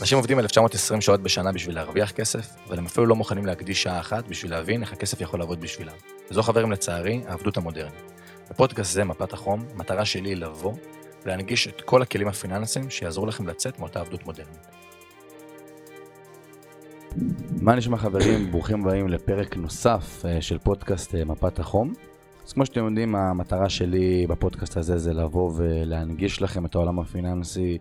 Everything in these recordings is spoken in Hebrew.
אנשים עובדים 1920 שעות בשנה בשביל להרוויח כסף, אבל הם אפילו לא מוכנים להקדיש שעה אחת בשביל להבין איך הכסף יכול לעבוד בשבילם. וזו חברים לצערי, העבדות המודרנית. בפודקאסט זה, מפת החום, המטרה שלי היא לבוא ולהנגיש את כל הכלים הפיננסיים שיעזרו לכם לצאת מאותה עבדות מודרנית. מה נשמע חברים? ברוכים הבאים לפרק נוסף אה, של פודקאסט אה, מפת החום. אז כמו שאתם יודעים, המטרה שלי בפודקאסט הזה זה לבוא ולהנגיש לכם את העולם הפיננסי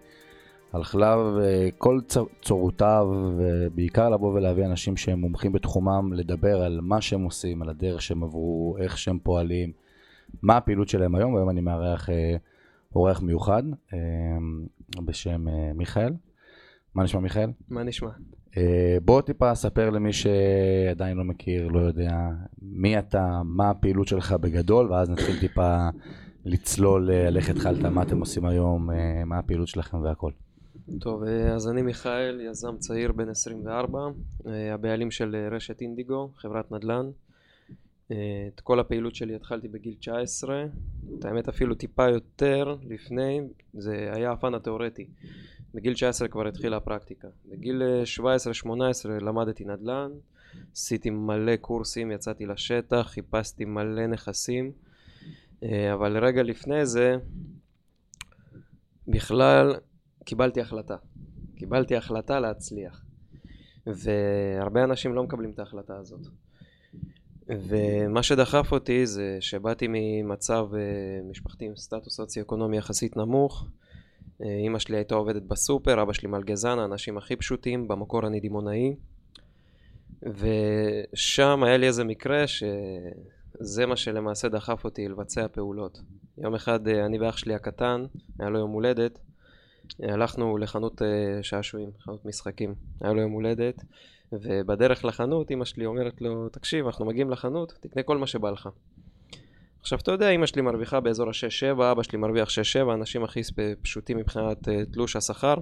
על כלל כל צורותיו, ובעיקר לבוא ולהביא אנשים שהם מומחים בתחומם, לדבר על מה שהם עושים, על הדרך שהם עברו, איך שהם פועלים, מה הפעילות שלהם היום, והיום אני מארח אה, אורח מיוחד אה, בשם אה, מיכאל. מה נשמע מיכאל? מה נשמע? בוא טיפה ספר למי שעדיין לא מכיר, לא יודע, מי אתה, מה הפעילות שלך בגדול, ואז נתחיל טיפה לצלול על איך התחלת, מה אתם עושים היום, מה הפעילות שלכם והכל. טוב, אז אני מיכאל, יזם צעיר בן 24, הבעלים של רשת אינדיגו, חברת נדל"ן. את כל הפעילות שלי התחלתי בגיל 19, את האמת אפילו טיפה יותר לפני, זה היה הפן התיאורטי. בגיל 19 כבר התחילה הפרקטיקה. בגיל 17-18 למדתי נדל"ן, עשיתי מלא קורסים, יצאתי לשטח, חיפשתי מלא נכסים, אבל רגע לפני זה בכלל קיבלתי החלטה. קיבלתי החלטה להצליח. והרבה אנשים לא מקבלים את ההחלטה הזאת. ומה שדחף אותי זה שבאתי ממצב אה, משפחתי עם סטטוס סוציו-אקונומי יחסית נמוך. אימא אה, שלי הייתה עובדת בסופר, אבא שלי מלגזן, האנשים הכי פשוטים, במקור אני דימונאי. ושם היה לי איזה מקרה שזה מה שלמעשה דחף אותי לבצע פעולות. יום אחד אה, אני ואח שלי הקטן, היה לו יום הולדת, הלכנו לחנות שעשועים, חנות משחקים, היה לו יום הולדת. ובדרך לחנות אמא שלי אומרת לו, תקשיב, אנחנו מגיעים לחנות, תקנה כל מה שבא לך. עכשיו אתה יודע, אמא שלי מרוויחה באזור ה-6-7, אבא שלי מרוויח 6-7, אנשים הכי פשוטים מבחינת uh, תלוש השכר.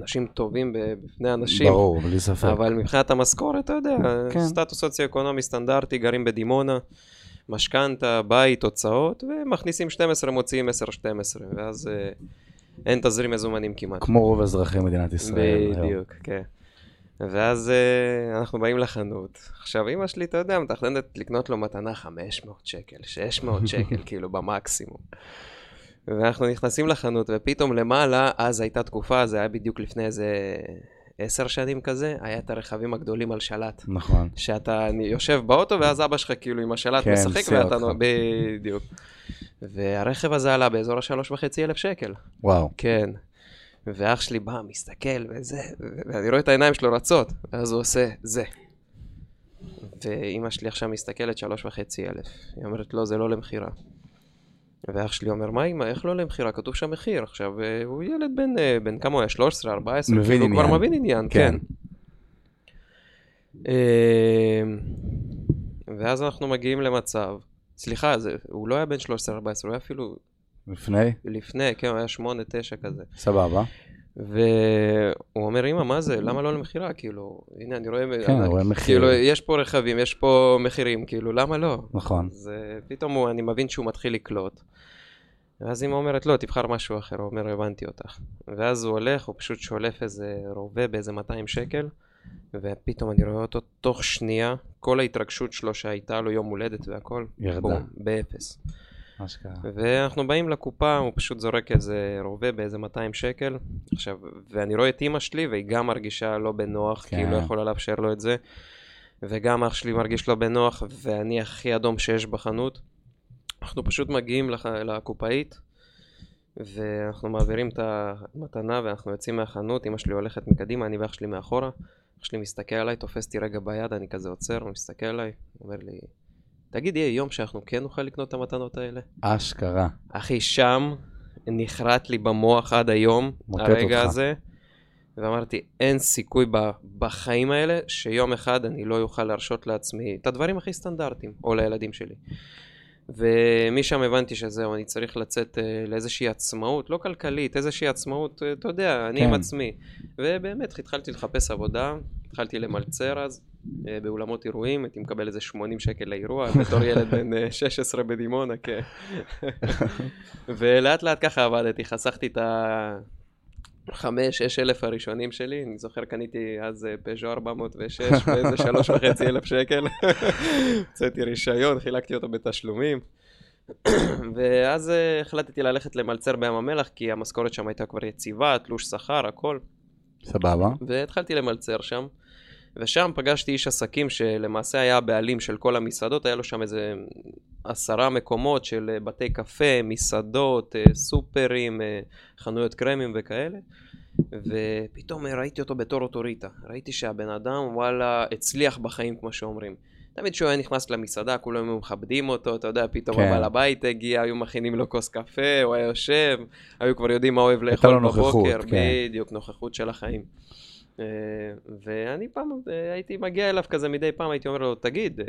אנשים טובים בפני אנשים. ברור, בלי ספק. אבל מבחינת המשכורת, אתה יודע, כן. סטטוס סוציו-אקונומי סטנדרטי, גרים בדימונה, משכנתה, בית, הוצאות, ומכניסים 12, מוציאים 10-12, ואז uh, אין תזרים מזומנים כמעט. כמו רוב אזרחי מדינת ישראל. בדיוק, כן. ואז uh, אנחנו באים לחנות. עכשיו, אמא שלי, אתה יודע, מתכננת לקנות לו מתנה 500 שקל, 600 שקל, כאילו, במקסימום. ואנחנו נכנסים לחנות, ופתאום למעלה, אז הייתה תקופה, זה היה בדיוק לפני איזה עשר שנים כזה, היה את הרכבים הגדולים על שלט. נכון. שאתה יושב באוטו, ואז אבא שלך כאילו עם השלט כן, משחק, ואתה... אותך. בדיוק. והרכב הזה עלה באזור השלוש וחצי אלף שקל. וואו. כן. ואח שלי בא, מסתכל וזה, ואני רואה את העיניים שלו רצות, ואז הוא עושה זה. ואימא שלי עכשיו מסתכלת שלוש וחצי אלף. היא אומרת, לא, זה לא למכירה. ואח שלי אומר, מה אימא, איך לא למכירה? כתוב שם מחיר. עכשיו, אה, הוא ילד בן, אה, בן כמה הוא היה? 13, 14? מבין כאילו, עניין. הוא כבר מבין עניין, כן. כן. אמ, ואז אנחנו מגיעים למצב, סליחה, זה, הוא לא היה בן 13-14, הוא היה אפילו לפני? לפני, כן, הוא היה שמונה, תשע כזה. סבבה. והוא אומר, אמא, מה זה? למה לא למכירה? כאילו, הנה, אני רואה... כן, אני רואה מחיר. כאילו, יש פה רכבים, יש פה מחירים, כאילו, למה לא? נכון. אז פתאום הוא, אני מבין שהוא מתחיל לקלוט. ואז אמא אומרת, לא, תבחר משהו אחר. הוא אומר, הבנתי אותך. ואז הוא הולך, הוא פשוט שולף איזה רובה באיזה 200 שקל, ופתאום אני רואה אותו תוך שנייה, כל ההתרגשות שלו שהייתה לו יום הולדת והכל, ירדה. בום, באפס. ואנחנו באים לקופה, הוא פשוט זורק איזה רובה באיזה 200 שקל. עכשיו, ואני רואה את אימא שלי, והיא גם מרגישה לא בנוח, כן. כי היא לא יכולה לאפשר לו את זה. וגם אח שלי מרגיש לא בנוח, ואני הכי אדום שיש בחנות. אנחנו פשוט מגיעים לח... לקופאית, ואנחנו מעבירים את המתנה, ואנחנו יוצאים מהחנות, אמא שלי הולכת מקדימה, אני ואח שלי מאחורה. אח שלי מסתכל עליי, תופס אותי רגע ביד, אני כזה עוצר, הוא מסתכל עליי, אומר לי, תגיד, יהיה יום שאנחנו כן נוכל לקנות את המתנות האלה? אשכרה. אחי, שם נחרט לי במוח עד היום, הרגע אותך. הזה, ואמרתי, אין סיכוי בחיים האלה שיום אחד אני לא אוכל להרשות לעצמי את הדברים הכי סטנדרטיים, או לילדים שלי. ומשם הבנתי שזהו, אני צריך לצאת uh, לאיזושהי עצמאות, לא כלכלית, איזושהי עצמאות, uh, אתה יודע, אני כן. עם עצמי. ובאמת התחלתי לחפש עבודה, התחלתי למלצר אז, uh, באולמות אירועים, הייתי מקבל איזה 80 שקל לאירוע, בתור ילד בן 16 בדימונה, כן. ולאט לאט ככה עבדתי, חסכתי את ה... חמש, שש אלף הראשונים שלי, אני זוכר קניתי אז אה, פז'ו 406 באיזה שלוש וחצי אלף שקל. הוצאתי רישיון, חילקתי אותו בתשלומים. ואז אה, החלטתי ללכת למלצר בים המלח, כי המשכורת שם הייתה כבר יציבה, תלוש שכר, הכל. סבבה. והתחלתי למלצר שם. ושם פגשתי איש עסקים שלמעשה היה הבעלים של כל המסעדות, היה לו שם איזה עשרה מקומות של אה, בתי קפה, מסעדות, אה, סופרים, אה, חנויות קרמים וכאלה. ופתאום ראיתי אותו בתור אוטוריטה. ראיתי שהבן אדם, וואלה, הצליח בחיים, כמו שאומרים. תמיד כשהוא היה נכנס למסעדה, כולם היו מכבדים אותו, אתה יודע, פתאום כן. הבעל הבית הגיע, היו מכינים לו כוס קפה, הוא היה יושב, היו כבר יודעים מה אוהב לאכול בבוקר, כן. בדיוק, נוכחות של החיים. אה, ואני פעם אה, הייתי מגיע אליו כזה מדי פעם, הייתי אומר לו, תגיד, אה,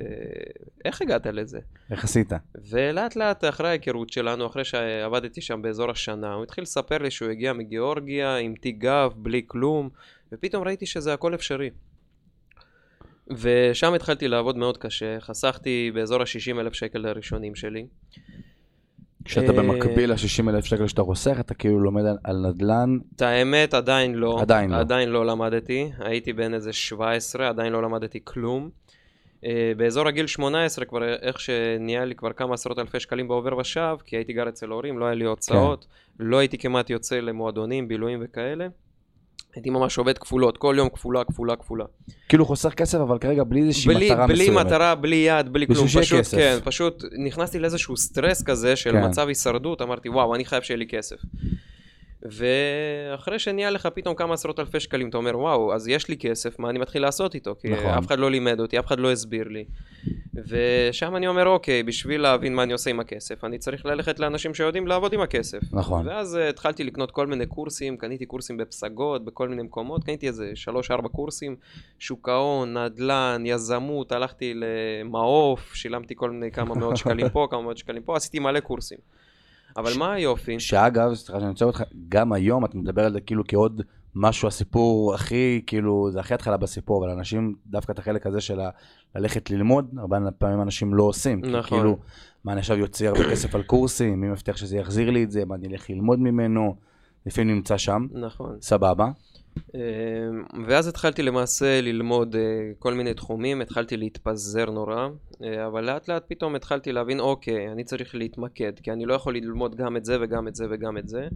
איך הגעת לזה? איך עשית? ולאט לאט אחרי ההיכרות שלנו, אחרי שעבדתי שם באזור השנה, הוא התחיל לספר לי שהוא הגיע מגיאורגיה עם תיק גב, בלי כלום, ופתאום ראיתי שזה הכל אפשרי. ושם התחלתי לעבוד מאוד קשה, חסכתי באזור ה-60 אלף שקל הראשונים שלי. כשאתה אה, במקביל ל-60 אלף שקל שאתה חוסך, אתה כאילו לומד על נדל"ן? את האמת, עדיין לא. עדיין לא. עדיין לא למדתי. הייתי בן איזה 17, עדיין לא למדתי כלום. אה, באזור הגיל 18 כבר איך שנהיה לי כבר כמה עשרות אלפי שקלים בעובר ושב, כי הייתי גר אצל ההורים, לא היה לי הוצאות, כן. לא הייתי כמעט יוצא למועדונים, בילויים וכאלה. הייתי ממש עובד כפולות, כל יום כפולה, כפולה, כפולה. כאילו חוסך כסף, אבל כרגע בלי איזושהי בלי, מטרה בלי מסוימת. בלי מטרה, בלי יד, בלי כלום. פשוט, כסף. כן, פשוט נכנסתי לאיזשהו סטרס כזה של כן. מצב הישרדות, אמרתי, וואו, אני חייב שיהיה לי כסף. ואחרי שנהיה לך פתאום כמה עשרות אלפי שקלים, אתה אומר, וואו, אז יש לי כסף, מה אני מתחיל לעשות איתו? כי נכון. אף אחד לא לימד אותי, אף אחד לא הסביר לי. ושם אני אומר, אוקיי, בשביל להבין מה אני עושה עם הכסף, אני צריך ללכת לאנשים שיודעים לעבוד עם הכסף. נכון. ואז uh, התחלתי לקנות כל מיני קורסים, קניתי קורסים בפסגות, בכל מיני מקומות, קניתי איזה שלוש-ארבע קורסים, שוק ההון, נדל"ן, יזמות, הלכתי למעוף, שילמתי כל מיני כמה מאות שקלים פה, כמה מאות שקלים פה, עשיתי מלא קורסים. אבל ש... מה היופי? שאגב, סליחה שאני רוצה אותך, גם היום את מדבר על זה כאילו כעוד משהו, הסיפור הכי, כאילו, זה הכי התחלה בסיפור, אבל אנשים, דווקא את החלק הזה של ה... ללכת ללמוד, הרבה פעמים אנשים לא עושים. נכון. כאילו, מה אני עכשיו יוצא הרבה כסף על קורסים, מי מבטיח שזה יחזיר לי את זה, מה אני אלך ללמוד ממנו, לפעמים נמצא שם. נכון. סבבה. אמ, ואז התחלתי למעשה ללמוד אה, כל מיני תחומים, התחלתי להתפזר נורא, אה, אבל לאט לאט פתאום התחלתי להבין, אוקיי, אני צריך להתמקד, כי אני לא יכול ללמוד גם את זה וגם את זה וגם את זה.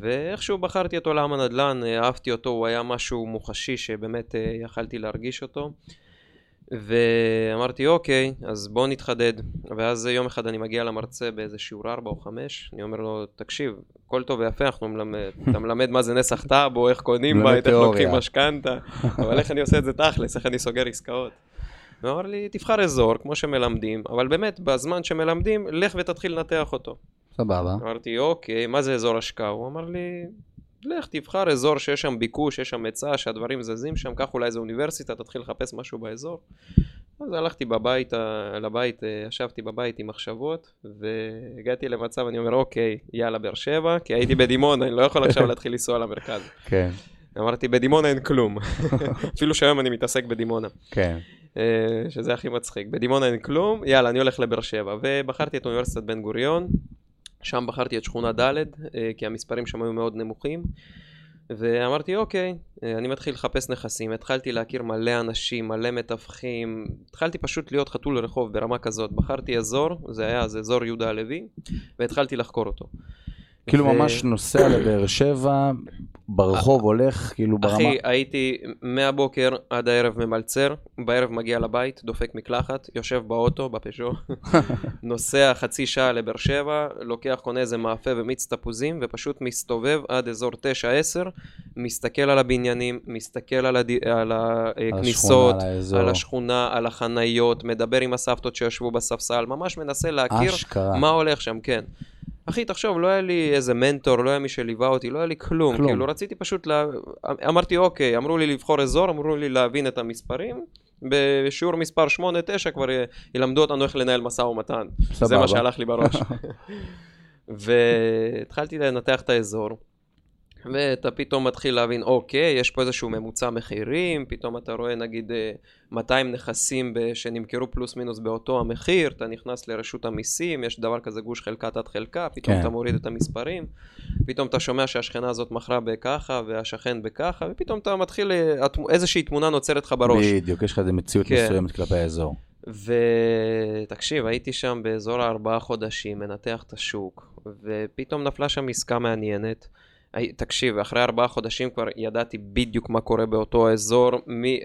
ואיכשהו בחרתי את עולם הנדל"ן, אהבתי אותו, הוא היה משהו מוחשי שבאמת אה, יכלתי להרגיש אותו. ואמרתי אוקיי, אז בוא נתחדד. ואז יום אחד אני מגיע למרצה באיזה שיעור 4 או 5, אני אומר לו, תקשיב, הכל טוב ויפה, אנחנו מלמד, אתה מלמד מה זה נסח טאבו, איך קונים בית, איך לוקחים משכנתה, אבל איך אני עושה את זה תכלס, איך אני סוגר עסקאות. הוא אמר לי, תבחר אזור, כמו שמלמדים, אבל באמת, בזמן שמלמדים, לך ותתחיל לנתח אותו. סבבה. אמרתי, אוקיי, מה זה אזור השקעה? הוא אמר לי, לך תבחר אזור שיש שם ביקוש, שיש שם היצע, שהדברים זזים שם, קח אולי איזה אוניברסיטה, תתחיל לחפש משהו באזור. אז הלכתי בבית, לבית, ישבתי בבית עם מחשבות, והגעתי למצב, אני אומר, אוקיי, יאללה, באר שבע, כי הייתי בדימונה, אני לא יכול עכשיו להתחיל לנסוע למרכז. כן. אמרתי, בדימונה אין כלום. אפילו שהיום אני מתעסק בדימונה. כן. אה, שזה הכי מצחיק. בדימונה אין כלום, יאללה, אני הולך לבאר שבע. ובחרתי את אוניברסיטת בן גוריון, שם בחרתי את שכונה ד', אה, כי המספרים שם היו מאוד נמוכים. ואמרתי, אוקיי, אה, אני מתחיל לחפש נכסים, התחלתי להכיר מלא אנשים, מלא מתווכים, התחלתי פשוט להיות חתול רחוב ברמה כזאת. בחרתי אזור, זה היה אז אזור יהודה הלוי, והתחלתי לחקור אותו. כאילו ו... ממש נוסע לבאר שבע, ברחוב הולך, כאילו ברמה... אחי, הייתי מהבוקר עד הערב ממלצר, בערב מגיע לבית, דופק מקלחת, יושב באוטו, בפז'ו, נוסע חצי שעה לבאר שבע, לוקח, קונה איזה מאפה ומיץ תפוזים, ופשוט מסתובב עד אזור 9-10, מסתכל על הבניינים, מסתכל על, הד... על הכניסות, על, השכונה, על השכונה, על החניות, מדבר עם הסבתות שישבו בספסל, ממש מנסה להכיר אשכרה. מה הולך שם, כן. אחי, תחשוב, לא היה לי איזה מנטור, לא היה מי שליווה אותי, לא היה לי כלום. כלום. כאילו, רציתי פשוט, לה... אמרתי, אוקיי, אמרו לי לבחור אזור, אמרו לי להבין את המספרים. בשיעור מספר 8-9 כבר ילמדו אותנו איך לנהל משא ומתן. סבבה. זה מה שהלך לי בראש. והתחלתי לנתח את האזור, ואתה פתאום מתחיל להבין, אוקיי, יש פה איזשהו ממוצע מחירים, פתאום אתה רואה נגיד 200 נכסים שנמכרו פלוס מינוס באותו המחיר, אתה נכנס לרשות המיסים, יש דבר כזה גוש חלקה תת חלקה, פתאום כן. אתה מוריד את המספרים, פתאום אתה שומע שהשכנה הזאת מכרה בככה והשכן בככה, ופתאום אתה מתחיל, איזושהי תמונה נוצרת לך בראש. בדיוק, יש לך איזה מציאות כן. מסוימת כלפי האזור. ותקשיב, הייתי שם באזור הארבעה חודשים, מנתח את השוק, ופתאום נפלה שם עסקה מעניינת. תקשיב, אחרי ארבעה חודשים כבר ידעתי בדיוק מה קורה באותו אזור,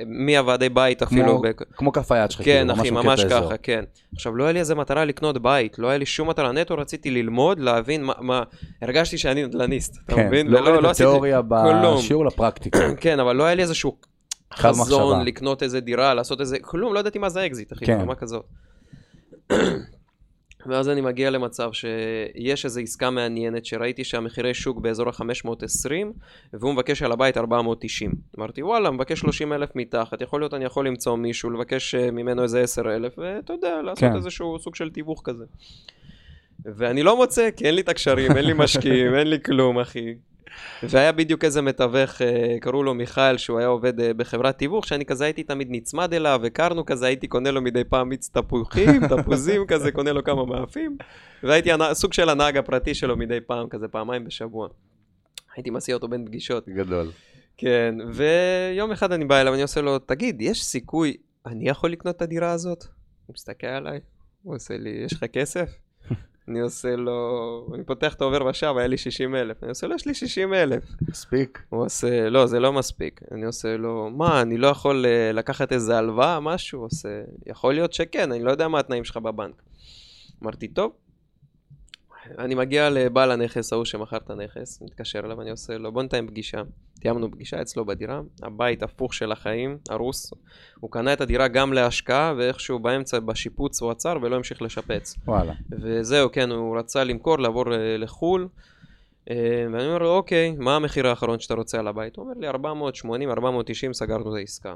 מהוועדי בית אפילו. כמו, כף היד שלך, כן, כאילו, אחי, ממש ככה, האזור. כן. עכשיו, לא היה לי איזה מטרה לקנות בית, לא היה לי שום מטרה, נטו רציתי ללמוד, להבין מה, מה... הרגשתי שאני נדל"ניסט, אתה כן, מבין? לא ולא, לא תיאוריה בשיעור לפרקטיקה. כן, אבל לא היה לי איזשהו חזון לקנות איזה דירה, לעשות איזה, כלום, לא ידעתי מה זה אקזיט, אחי, כן. מה כזאת. ואז אני מגיע למצב שיש איזו עסקה מעניינת שראיתי שהמחירי שוק באזור ה-520 והוא מבקש על הבית 490. אמרתי וואלה, מבקש 30 אלף מתחת, יכול להיות אני יכול למצוא מישהו, לבקש אה, ממנו איזה 10 אלף ואתה יודע, לעשות כן. איזשהו סוג של תיווך כזה. ואני לא מוצא, כי אין לי את הקשרים, אין לי משקיעים, אין לי כלום, אחי. והיה בדיוק איזה מתווך, אה, קראו לו מיכאל, שהוא היה עובד אה, בחברת תיווך, שאני כזה הייתי תמיד נצמד אליו, הכרנו כזה, הייתי קונה לו מדי פעם מיץ תפוחים, תפוזים כזה, קונה לו כמה מאפים, והייתי סוג של הנהג הפרטי שלו מדי פעם, כזה פעמיים בשבוע. הייתי מסיע אותו בין פגישות. גדול. כן, ויום אחד אני בא אליו, אני עושה לו, תגיד, יש סיכוי, אני יכול לקנות את הדירה הזאת? הוא מסתכל עליי, הוא עושה לי, יש לך כסף? אני עושה לו, אני פותח את העובר ושב, היה לי 60 אלף. אני עושה לו, יש לי 60 אלף. מספיק. הוא עושה, לא, זה לא מספיק. אני עושה לו, מה, אני לא יכול uh, לקחת איזה הלוואה, משהו? הוא עושה, יכול להיות שכן, אני לא יודע מה התנאים שלך בבנק. אמרתי, טוב, אני מגיע לבעל הנכס ההוא שמכר את הנכס, מתקשר אליו, אני עושה לו, בוא נתאם פגישה. תיאמנו פגישה אצלו בדירה, הבית הפוך של החיים, הרוס. הוא קנה את הדירה גם להשקעה, ואיכשהו באמצע, בשיפוץ הוא עצר ולא המשיך לשפץ. וואלה. וזהו, כן, הוא רצה למכור, לעבור אה, לחו"ל. אה, ואני אומר לו, אוקיי, מה המחיר האחרון שאתה רוצה על הבית? הוא אומר לי, 480, 490, סגרנו את העסקה.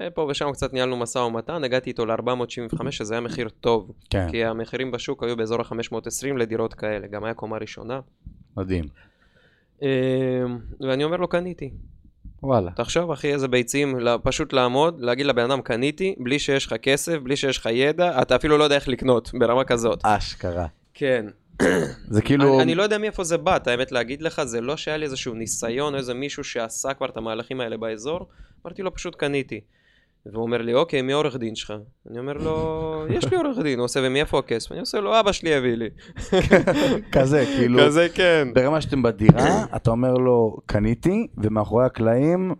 אה, פה ושם קצת ניהלנו משא ומתן, הגעתי איתו ל-475, שזה היה מחיר טוב. כן. כי המחירים בשוק היו באזור ה-520 לדירות כאלה, גם היה קומה ראשונה. מדהים. אה, ואני אומר לו, קניתי. וואלה. תחשוב, אחי, איזה ביצים, פשוט לעמוד, להגיד לבן אדם, קניתי, בלי שיש לך כסף, בלי שיש לך ידע, אתה אפילו לא יודע איך לקנות, ברמה כזאת. אשכרה. כן. זה כאילו... אני, אני לא יודע מאיפה זה בא, את האמת להגיד לך, זה לא שהיה לי איזשהו ניסיון, איזה מישהו שעשה כבר את המהלכים האלה באזור, אמרתי לו, פשוט קניתי. והוא אומר לי, אוקיי, מי עורך דין שלך? אני אומר לו, יש לי עורך דין. הוא עושה, ומאיפה הכסף? אני עושה לו, אבא שלי הביא לי. כזה, כאילו... כזה, כן. ברמה שאתם בדירה, אתה אומר לו, קניתי, ומאחורי הקלעים,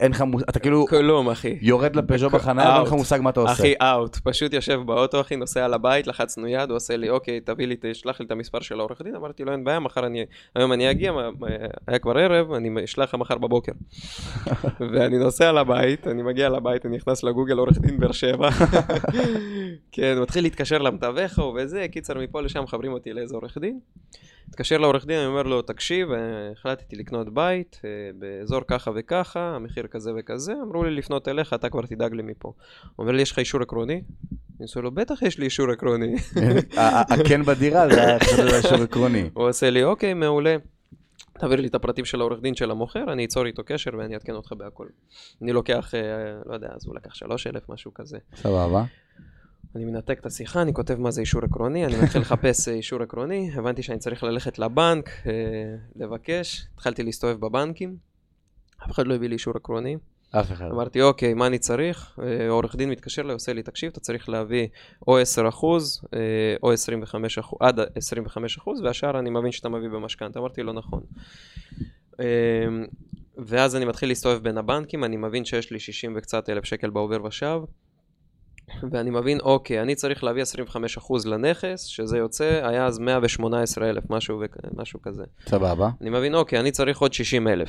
אין לך מושג, אתה כאילו... כלום, אחי. יורד לפז'ו בחניה, ואין לך מושג מה אתה עושה. אחי, אאוט. פשוט יושב באוטו, אחי, נוסע לבית, לחצנו יד, הוא עושה לי, אוקיי, תביא לי, תשלח לי את המספר של העורך דין. אמרתי לו, אין בעיה, מחר אני... היום אני אגיע, היה כבר ערב, אני אשלח לך מחר בבוקר. ואני נוסע לבית, אני מגיע לבית, אני נכנס לגוגל, עורך דין באר שבע. כן, מתחיל להתקשר למתווך וזה, קיצר, מפה לשם מחברים אותי לאיזה עורך דין. מתקשר לעורך דין, אני אומר לו, תקשיב, אה, החלטתי לקנות בית אה, באזור ככה וככה, המחיר כזה וכזה, אמרו לי לפנות אליך, אתה כבר תדאג לי מפה. הוא אומר לי, יש לך אישור עקרוני? אני עושה לו, בטח יש לי אישור עקרוני. הכן בדירה זה היה אישור עקרוני. הוא עושה לי, אוקיי, מעולה. תעביר לי את הפרטים של העורך דין של המוכר, אני אצור איתו קשר ואני אעדכן אותך בהכל. אני לוקח, אה, לא יודע, אז הוא לקח שלוש אלף, משהו כזה. סבבה. אני מנתק את השיחה, אני כותב מה זה אישור עקרוני, אני מתחיל לחפש אה, אישור עקרוני, הבנתי שאני צריך ללכת לבנק, אה, לבקש, התחלתי להסתובב בבנקים, אף אחד לא הביא לי אישור עקרוני. אף אחד. אמרתי, אוקיי, מה אני צריך? אה, עורך דין מתקשר אליי, עושה לי, תקשיב, אתה צריך להביא או 10 אחוז, או 25 אחוז, עד 25 אחוז, והשאר אני מבין שאתה מביא במשכנתה. אמרתי לו, נכון. ואז אני מתחיל להסתובב בין הבנקים, אני מבין שיש לי 60 וקצת אלף שקל בעובר ושב. ואני מבין, אוקיי, אני צריך להביא 25% לנכס, שזה יוצא, היה אז 118,000, משהו, משהו כזה. סבבה. אני מבין, אוקיי, אני צריך עוד 60,000.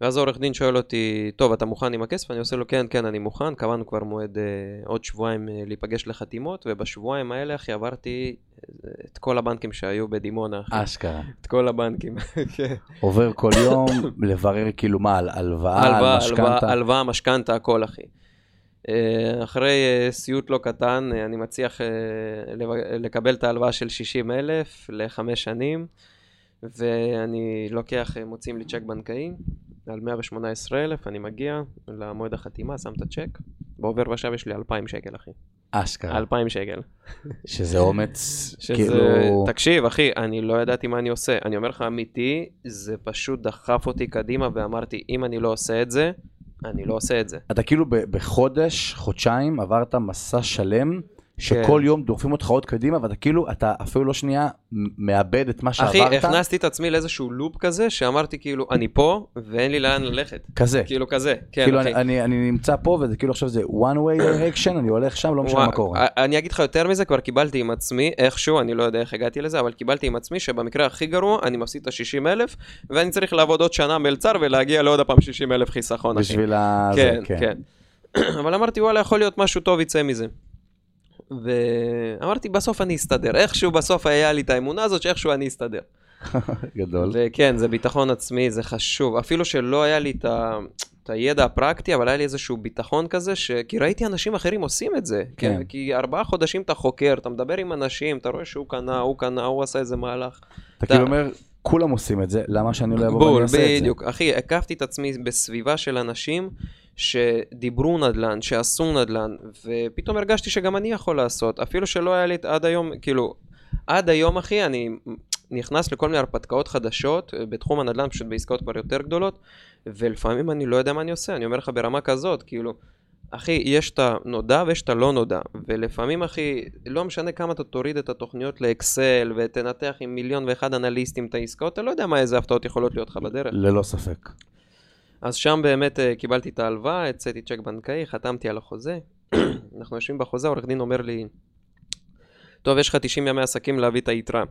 ואז העורך דין שואל אותי, טוב, אתה מוכן עם הכסף? אני עושה לו, כן, כן, אני מוכן. קבענו כבר מועד אה, עוד שבועיים אה, להיפגש לחתימות, ובשבועיים האלה, אחי, עברתי אה, את כל הבנקים שהיו בדימונה. אחי. אשכרה. את כל הבנקים, כן. עובר כל יום לברר כאילו מה, על הלוואה, על משכנתה? הלוואה, משכנתה, הכל, אחי. אה, אחרי אה, סיוט לא קטן, אה, אני מצליח לקבל את ההלוואה של 60 אלף לחמש שנים, ואני לוקח, מוצאים לי צ'ק בנקאי על 118,000, אני מגיע למועד החתימה, שם את הצ'ק, בעובר ושב יש לי 2,000 שקל, אחי. אשכרה. 2,000 שקל. שזה אומץ, שזה, כאילו... תקשיב, אחי, אני לא ידעתי מה אני עושה. אני אומר לך אמיתי, זה פשוט דחף אותי קדימה ואמרתי, אם אני לא עושה את זה, אני לא עושה את זה. אתה כאילו בחודש, חודשיים, עברת מסע שלם, שכל כן. יום דוחפים אותך עוד קדימה, ואתה כאילו, אתה אפילו לא שנייה מאבד את מה אחי, שעברת. הכנסתי את עצמי לאיזשהו לופ כזה, שאמרתי כאילו, אני פה, ואין לי לאן ללכת. כזה. כאילו כזה, כן, כאילו אחי. אני, אני, נמצא פה וזה כאילו עכשיו זה one way direction, אני הולך שם, לא משנה מה קורה. אני אגיד לך יותר מזה, כבר קיבלתי עם עצמי, איכשהו, אני לא יודע איך הגעתי לזה, אבל קיבלתי עם עצמי שבמקרה הכי גרוע, אני מפסיד את ה-60 אלף, ואני צריך לעבוד עוד שנה מלצר ולהגיע לעוד הפעם 60 אלף חיסכון, אחי. בשביל ה... כן, זה, כן. אבל אמרתי, וואלה, יכול להיות משהו טוב יצא מזה. ואמרתי, בסוף אני אסתדר. איכשהו בסוף היה לי את האמונה הזאת שאיכשהו אני אסתדר. גדול. וכן, זה ביטחון עצמי, זה חשוב. אפילו שלא היה לי את, ה... את הידע הפרקטי, אבל היה לי איזשהו ביטחון כזה, ש... כי ראיתי אנשים אחרים עושים את זה. כן. כי, כי ארבעה חודשים אתה חוקר, אתה מדבר עם אנשים, אתה רואה שהוא קנה, הוא קנה, הוא עשה איזה מהלך. אתה כאילו אומר, כולם עושים את זה, למה שאני לא אבוא ואני בול, אעשה את זה? בדיוק. אחי, הקפתי את עצמי בסביבה של אנשים שדיברו נדל"ן, שעשו נדל"ן, ופתאום הרגשתי שגם אני יכול לעשות, אפילו שלא היה לי עד היום, כאילו, עד היום, אחי, אני נכנס לכל מיני הרפתקאות חדשות אה, בתחום הנדל"ן, פשוט בעסקאות כבר יותר גדולות, ולפעמים אני לא יודע מה אני עושה, אני אומר לך ברמה כזאת, כאילו, אחי, יש את הנודע ויש את הלא נודע, ולפעמים, אחי, לא משנה כמה אתה תוריד את התוכניות לאקסל ותנתח עם מיליון ואחד אנליסטים את העסקאות, אתה לא יודע מה איזה הפתעות יכולות להיות לך בדרך. ללא ספק. אז שם באמת אה, קיבלתי את ההלוואה, הצאתי צ'ק בנקאי, חתמתי על החוזה. אנחנו יושבים בחוזה, העורך דין אומר לי, טוב, יש לך 90 ימי עסקים להביא את היתרה.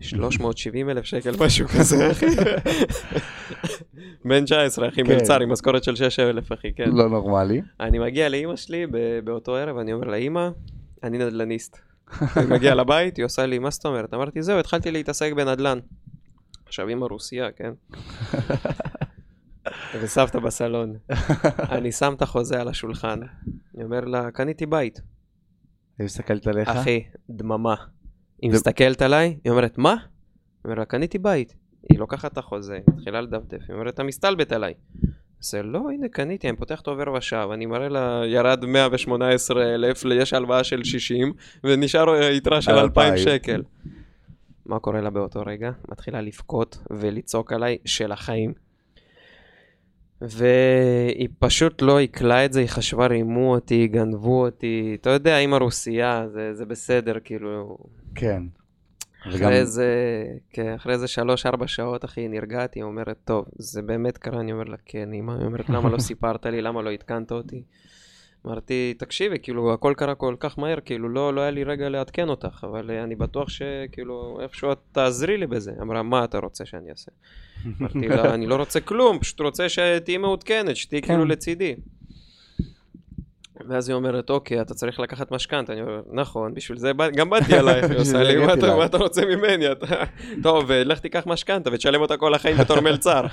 370 אלף שקל, משהו כזה, אחי. בן 19, אחי, כן. מלצר עם משכורת של 6 אלף, אחי, כן. לא נורמלי. אני מגיע לאימא שלי באותו ערב, אני אומר לה, אימא, אני נדל"ניסט. אני מגיע לבית, היא עושה לי, מה זאת אומרת? אמרתי, זהו, התחלתי להתעסק בנדל"ן. עכשיו, אימא רוסיה, כן? וסבתא בסלון. אני שם את החוזה על השולחן, אני אומר לה, קניתי בית. היא מסתכלת עליך? אחי, דממה. היא מסתכלת עליי, היא אומרת, מה? אני אומר לה, קניתי בית. היא לוקחת את החוזה, מתחילה לדפדף, היא אומרת, אתה מסתלבט עליי. זה לא, הנה קניתי, אני פותח את עובר ושב, אני מראה לה, ירד 118 אלף, יש הלוואה של 60, ונשאר אה, יתרה של על 2,000 2,000. שקל. מה קורה לה באותו רגע? מתחילה לבכות ולצעוק עליי של החיים. והיא פשוט לא עיכלה את זה, היא חשבה רימו אותי, גנבו אותי, אתה יודע, אימא רוסייה, זה, זה בסדר, כאילו, כן. וגם, אחרי איזה, כן, אחרי איזה שלוש-ארבע שעות, אחי, נרגעתי, היא אומרת, טוב, זה באמת קרה? אני אומר לה, כן, אמא, היא אומרת, למה לא סיפרת לי, למה לא עדכנת אותי? אמרתי, תקשיבי, כאילו, הכל קרה כל כך מהר, כאילו, לא, לא היה לי רגע לעדכן אותך, אבל אה, אני בטוח שכאילו, איפשהו את תעזרי לי בזה. אמרה, מה אתה רוצה שאני אעשה? אמרתי לה, אני לא רוצה כלום, פשוט רוצה שתהיי מעודכנת, שתהיי כן. כאילו לצידי. ואז היא אומרת, אוקיי, אתה צריך לקחת משכנתה. אני אומר, נכון, בשביל זה גם באתי עלייך. היא עושה לי, "מה אתה- אלייך." מה אתה רוצה ממני? אתה- טוב, לך תיקח משכנתה ותשלם אותה כל החיים בתור מלצר.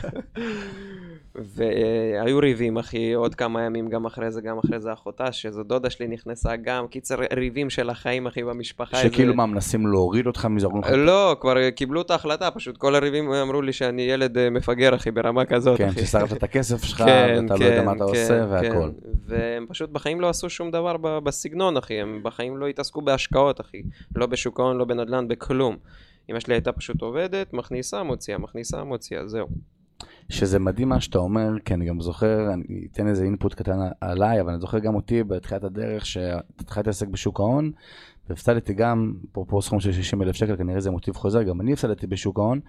והיו ריבים, אחי, עוד כמה ימים גם אחרי זה, גם אחרי זה אחותה, שזו דודה שלי נכנסה גם. קיצר, ריבים של החיים, אחי, במשפחה. שכאילו מה, מנסים להוריד אותך מזה, לא, כבר קיבלו את ההחלטה, פשוט כל הריבים אמרו לי שאני ילד אה, מפגר, אחי, ברמה כזאת, כן, אחי. ששרפת את הכסף שלך, כן, ואתה לא יודע כן, מה אתה כן, עושה, והכל. כן. והם פשוט בחיים לא עשו שום דבר ב- בסגנון, אחי. הם בחיים לא התעסקו בהשקעות, אחי. לא בשוק ההון, לא בנדל"ן, בכלום. אמא שלי הייתה פשוט עובדת, מכניסה, מוציאה, מכניסה, מוציאה, זהו. שזה מדהים מה שאתה אומר, כי אני גם זוכר, אני אתן איזה אינפוט קטן עליי, אבל אני זוכר גם אותי בתחילת הדרך, שהתחלתי להתעסק בשוק ההון, והפסדתי גם, אפרופו סכום של 60 אלף שקל, כנראה זה מוטיב חוזר, גם אני הפסדתי בשוק ההון,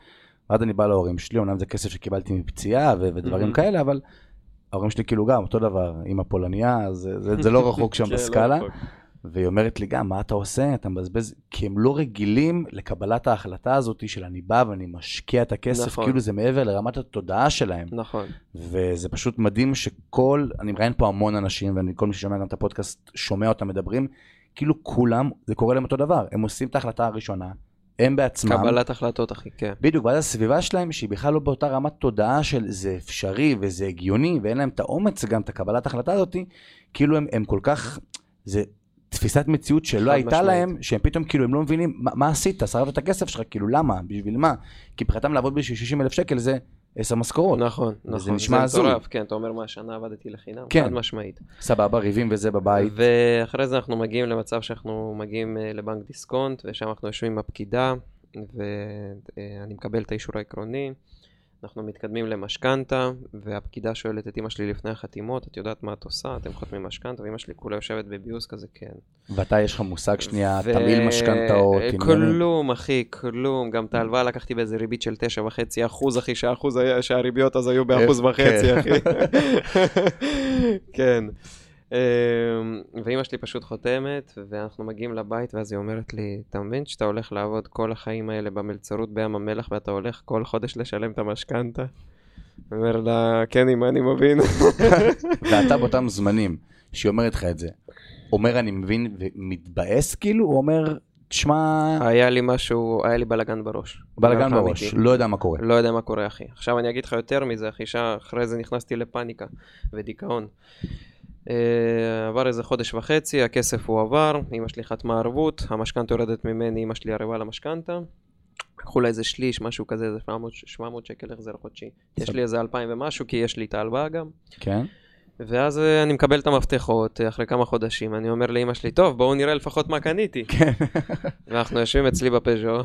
ואז אני בא להורים שלי, אמנם זה כסף שקיבלתי מפציעה ו- ודברים מהמם. כאלה, אבל ההורים שלי כאילו גם אותו דבר, אימא פולניה, זה, זה, זה לא רחוק שם כן, לא בסקאלה. והיא אומרת לי גם, מה אתה עושה? אתה מבזבז, כי הם לא רגילים לקבלת ההחלטה הזאת של אני בא ואני משקיע את הכסף, נכון. כאילו זה מעבר לרמת התודעה שלהם. נכון. וזה פשוט מדהים שכל, אני מראיין פה המון אנשים, וכל מי ששומע גם את הפודקאסט שומע אותם מדברים, כאילו כולם, זה קורה להם אותו דבר. הם עושים את ההחלטה הראשונה, הם בעצמם, קבלת החלטות, אחי, כן. בדיוק, ואז הסביבה שלהם, שהיא בכלל לא באותה רמת תודעה של זה אפשרי וזה הגיוני, ואין להם את האומץ גם, את הקבלת ההחלטה הזאת, כאילו הם, הם כל כך, זה תפיסת מציאות שלא הייתה משמעית. להם, שהם פתאום כאילו, הם לא מבינים, מה, מה עשית? שרפת את הכסף שלך, כאילו, למה? בשביל מה? כי מבחינתם לעבוד בשביל 60 אלף שקל זה עשר משכורות. נכון, נכון, נשמע זה הזוי. מטורף, כן, אתה אומר מה, שנה עבדתי לחינם? כן. חד משמעית. סבבה, ריבים וזה בבית. ואחרי זה אנחנו מגיעים למצב שאנחנו מגיעים אה, לבנק דיסקונט, ושם אנחנו יושבים עם הפקידה, ואני מקבל את האישור העקרוני. אנחנו מתקדמים למשכנתה, והפקידה שואלת את אמא שלי לפני החתימות, את יודעת מה את עושה? אתם חותמים משכנתה, ואמא שלי כולה יושבת בביוס כזה, כן. ואתה, יש לך מושג שנייה, ו- תמהיל משכנתאות, עניינים. כלום, אחי, כלום. גם את ההלוואה לקחתי באיזה ריבית של תשע וחצי אחוז, אחי, שהאחוז היה, שהריביות אז היו באחוז כן. וחצי, אחי. כן. אמ, ואימא שלי פשוט חותמת, ואנחנו מגיעים לבית, ואז היא אומרת לי, אתה מבין שאתה הולך לעבוד כל החיים האלה במלצרות בים המלח, ואתה הולך כל חודש לשלם את המשכנתה? אומר לה, כן, אמא, אני מבין. ואתה באותם זמנים, שהיא אומרת לך את זה, אומר אני מבין ומתבאס כאילו, הוא אומר, תשמע, היה לי משהו, היה לי בלאגן בראש. בלאגן בראש, אמיתי. לא יודע מה קורה. לא יודע מה קורה, אחי. עכשיו אני אגיד לך יותר מזה, אחי, שאחרי זה נכנסתי לפאניקה ודיכאון. אה, עבר איזה חודש וחצי, הכסף הוא עבר, אמא שלי חתמה ערבות, המשכנתה יורדת ממני, אמא שלי ערבה למשכנתה. לקחו לה איזה שליש, משהו כזה, איזה 700, 700 שקל החזר חודשי. יש לי איזה 2,000 ומשהו, כי יש לי את ההלוואה גם. כן? ואז אה, אני מקבל את המפתחות אה, אחרי כמה חודשים, אני אומר לאמא שלי, טוב, בואו נראה לפחות מה קניתי. כן. ואנחנו יושבים אצלי בפז'ו,